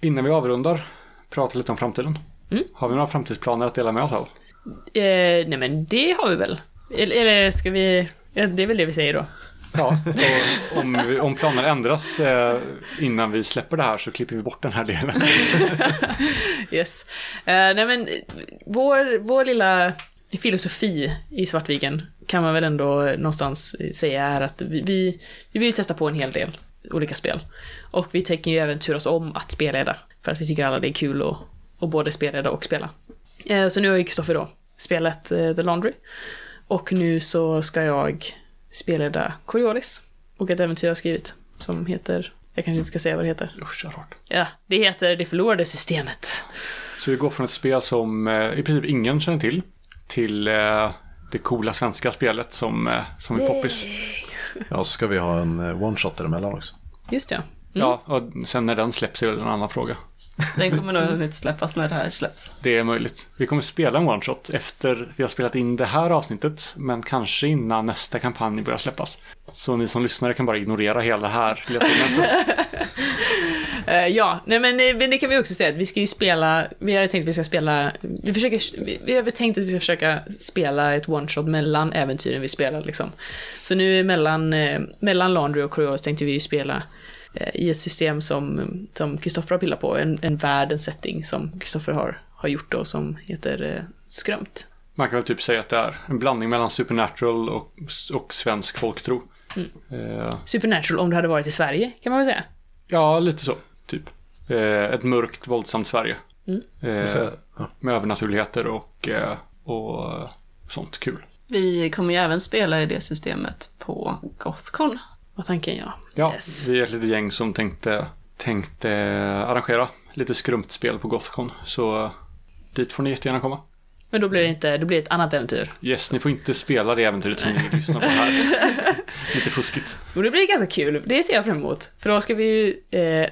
innan vi avrundar, prata lite om framtiden? Mm. Har vi några framtidsplaner att dela med oss av? Eh, nej men det har vi väl? Eller, ska vi... Det är väl det vi säger då. Ja, och om, vi, om planer ändras eh, innan vi släpper det här så klipper vi bort den här delen. Yes. Eh, nej men, vår, vår lilla filosofi i Svartviken kan man väl ändå någonstans säga är att vi, vi, vi vill testa på en hel del olika spel. Och vi tänker ju även turas om att spelleda. För att vi tycker alla det är kul att, att både spelleda och spela. Eh, så nu har ju Kristoffer då spelat The Laundry. Och nu så ska jag spelleda Coriolis. Och ett äventyr jag har skrivit som heter, jag kanske inte ska säga vad det heter. Usch, vad rart. Ja, det heter Det förlorade systemet. Så vi går från ett spel som eh, i princip ingen känner till till eh, det coola svenska spelet som, eh, som är poppis. Ja, så ska vi ha en one-shot däremellan också. Just ja. Ja, och sen när den släpps är det en annan fråga. Den kommer nog hunnit släppas när det här släpps. Det är möjligt. Vi kommer spela en one-shot efter vi har spelat in det här avsnittet, men kanske innan nästa kampanj börjar släppas. Så ni som lyssnare kan bara ignorera hela det här. Eh, ja, nej men, eh, men det kan vi också säga att vi ska ju spela, vi har tänkt att vi ska spela, vi försöker, vi, vi har väl tänkt att vi ska försöka spela ett one-shot mellan äventyren vi spelar liksom. Så nu mellan, eh, mellan Laundry och Coriolis tänkte vi ju spela i ett system som som Kristoffer har pillat på, en, en värld, en setting som Kristoffer har, har gjort då som heter eh, Skrömt. Man kan väl typ säga att det är en blandning mellan Supernatural och, och svensk folktro. Eh, Supernatural om det hade varit i Sverige, kan man väl säga. ja, lite så, typ. Eh, ett mörkt, våldsamt Sverige. Eh, Så, ja. med övernaturligheter och, eh, och eh, sånt kul. Vi kommer ju även spela i det systemet på Gothcon. Var tanken, ja. Ja, Yes. vi är ett litet gäng som tänkte, tänkte arrangera lite skrumt spel på Gothcon. Så eh, dit får ni jättegärna komma. Men då blir det inte, då blir det ett annat äventyr. Yes, ni får inte spela det äventyret som ni lyssnar på här. Lite fuskigt. Och det blir ganska kul, det ser jag fram emot. För då ska vi ju, eh,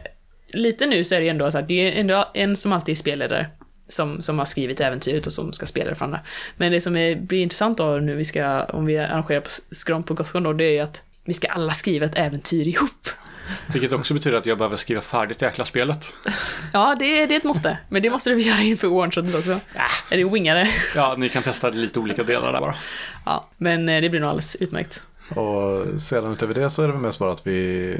lite nu så är det ju ändå så att det är ändå en som alltid är spelledare. Som, som har skrivit äventyret och som ska spela det för andra. Men det som är, blir intressant då nu vi ska, om vi arrangerar på Skrom på Gothcon då, det är ju att vi ska alla skriva ett äventyr ihop. Vilket också betyder att jag behöver skriva färdigt jäkla spelet. Ja, det, är- det är ett måste. Men det måste du göra inför one-shotet också. Eller wingare. Ja, ni kan testa lite olika delar där bara. Ja, men eh, det blir nog alldeles utmärkt. Och sedan utöver det så är det väl mest bara att vi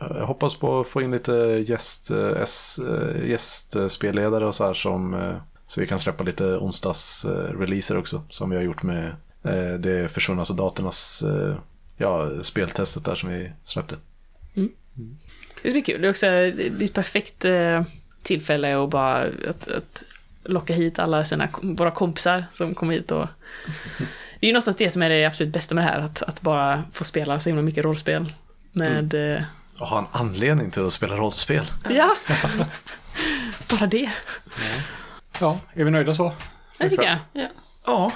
jag hoppas på att få in lite gäst, eh, S, eh, gästspelledare och så här som eh, så vi kan släppa lite onsdags-releaser också som vi har gjort med eh, det försvunna soldaternas eh, ja, speltestet där som vi släppte. Det blir kul. Det är också det är ett perfekt eh, tillfälle att bara att, att locka hit alla sina, våra kompisar som kommer hit och Det är ju någonstans det som är det absolut bästa med det här, att, att bara få spela så himla mycket rollspel. Med... eh, Och ha en anledning till att spela rollspel. Ja! bara det. Ja, är vi nöjda så? Det tycker jag. Ja. Ja,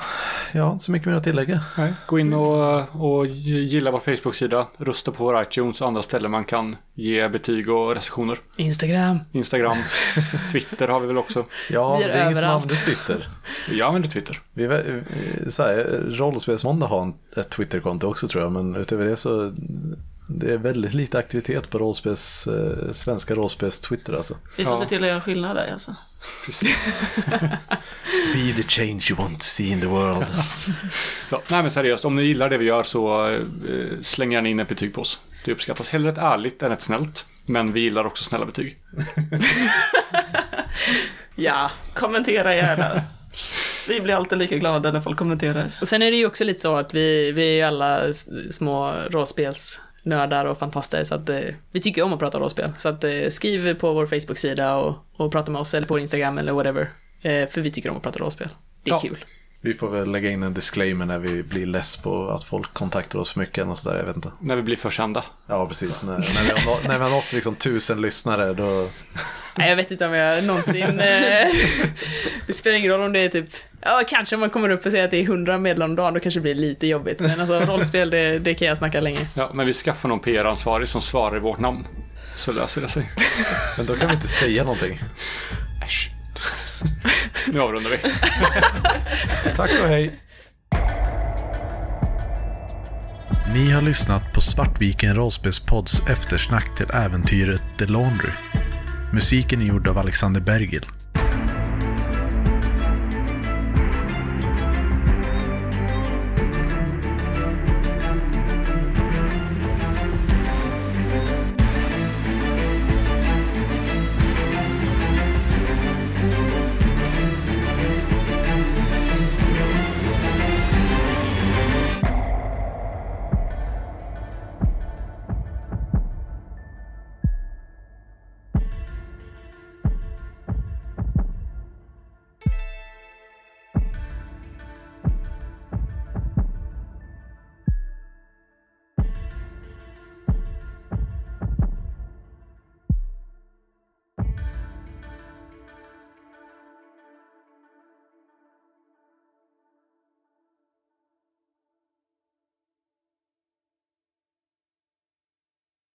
jag har inte så mycket mer att tillägga. Nej. Gå in och, och gilla vår Facebook-sida, rösta på vår iTunes och andra ställen man kan ge betyg och recensioner. Instagram. Instagram, Twitter har vi väl också. Ja, Vi är det är ingen som använder Twitter. Jag använder Twitter. Vi, vä- så här, Rollspelsmåndag har en- ett Twitterkonto också tror jag, men utöver det så det är väldigt lite aktivitet på rollspels, eh, svenska rollspels Twitter alltså. Vi får Ja. se till att göra skillnad där alltså. Precis. Be the change you want to see in the world. Ja, nej men seriöst, om ni gillar det vi gör så eh, släng gärna in ett betyg på oss. Det uppskattas hellre ett ärligt än ett snällt. Men vi gillar också snälla betyg. Ja, kommentera gärna. Vi blir alltid lika glada när folk kommenterar. Och sen är det ju också lite så att vi, vi är ju alla små rollspelsnördar och fantaster, så att eh, vi tycker om att prata rollspel. Så att eh, skriv på vår Facebook-sida och, och prata med oss, eller på Instagram eller whatever. Eh, för vi tycker om att prata rollspel. Det är Ja. kul. Vi får väl lägga in en disclaimer när vi blir less på att folk kontaktar oss för mycket och sådär, jag vet inte. När vi blir för kända. Ja, precis. När, när, vi, har nått, när vi har nått liksom tusen lyssnare då... Nej, jag vet inte om jag någonsin... Eh, det spelar ingen roll om det är typ... Ja, kanske om man kommer upp och säger att det är 100 meddelanden om dagen, då kanske det blir lite jobbigt. Men alltså rollspel, det, det kan jag snacka länge. Ja, men vi skaffar någon PR-ansvarig som svarar i vårt namn. Så löser det sig. Men då kan vi inte säga någonting. Äsch. Nu avrundar vi. Tack och hej! Ni har lyssnat på Svartviken Rollspelspodds eftersnack till äventyret The Laundry. Musiken är gjord av Alexander Bergil.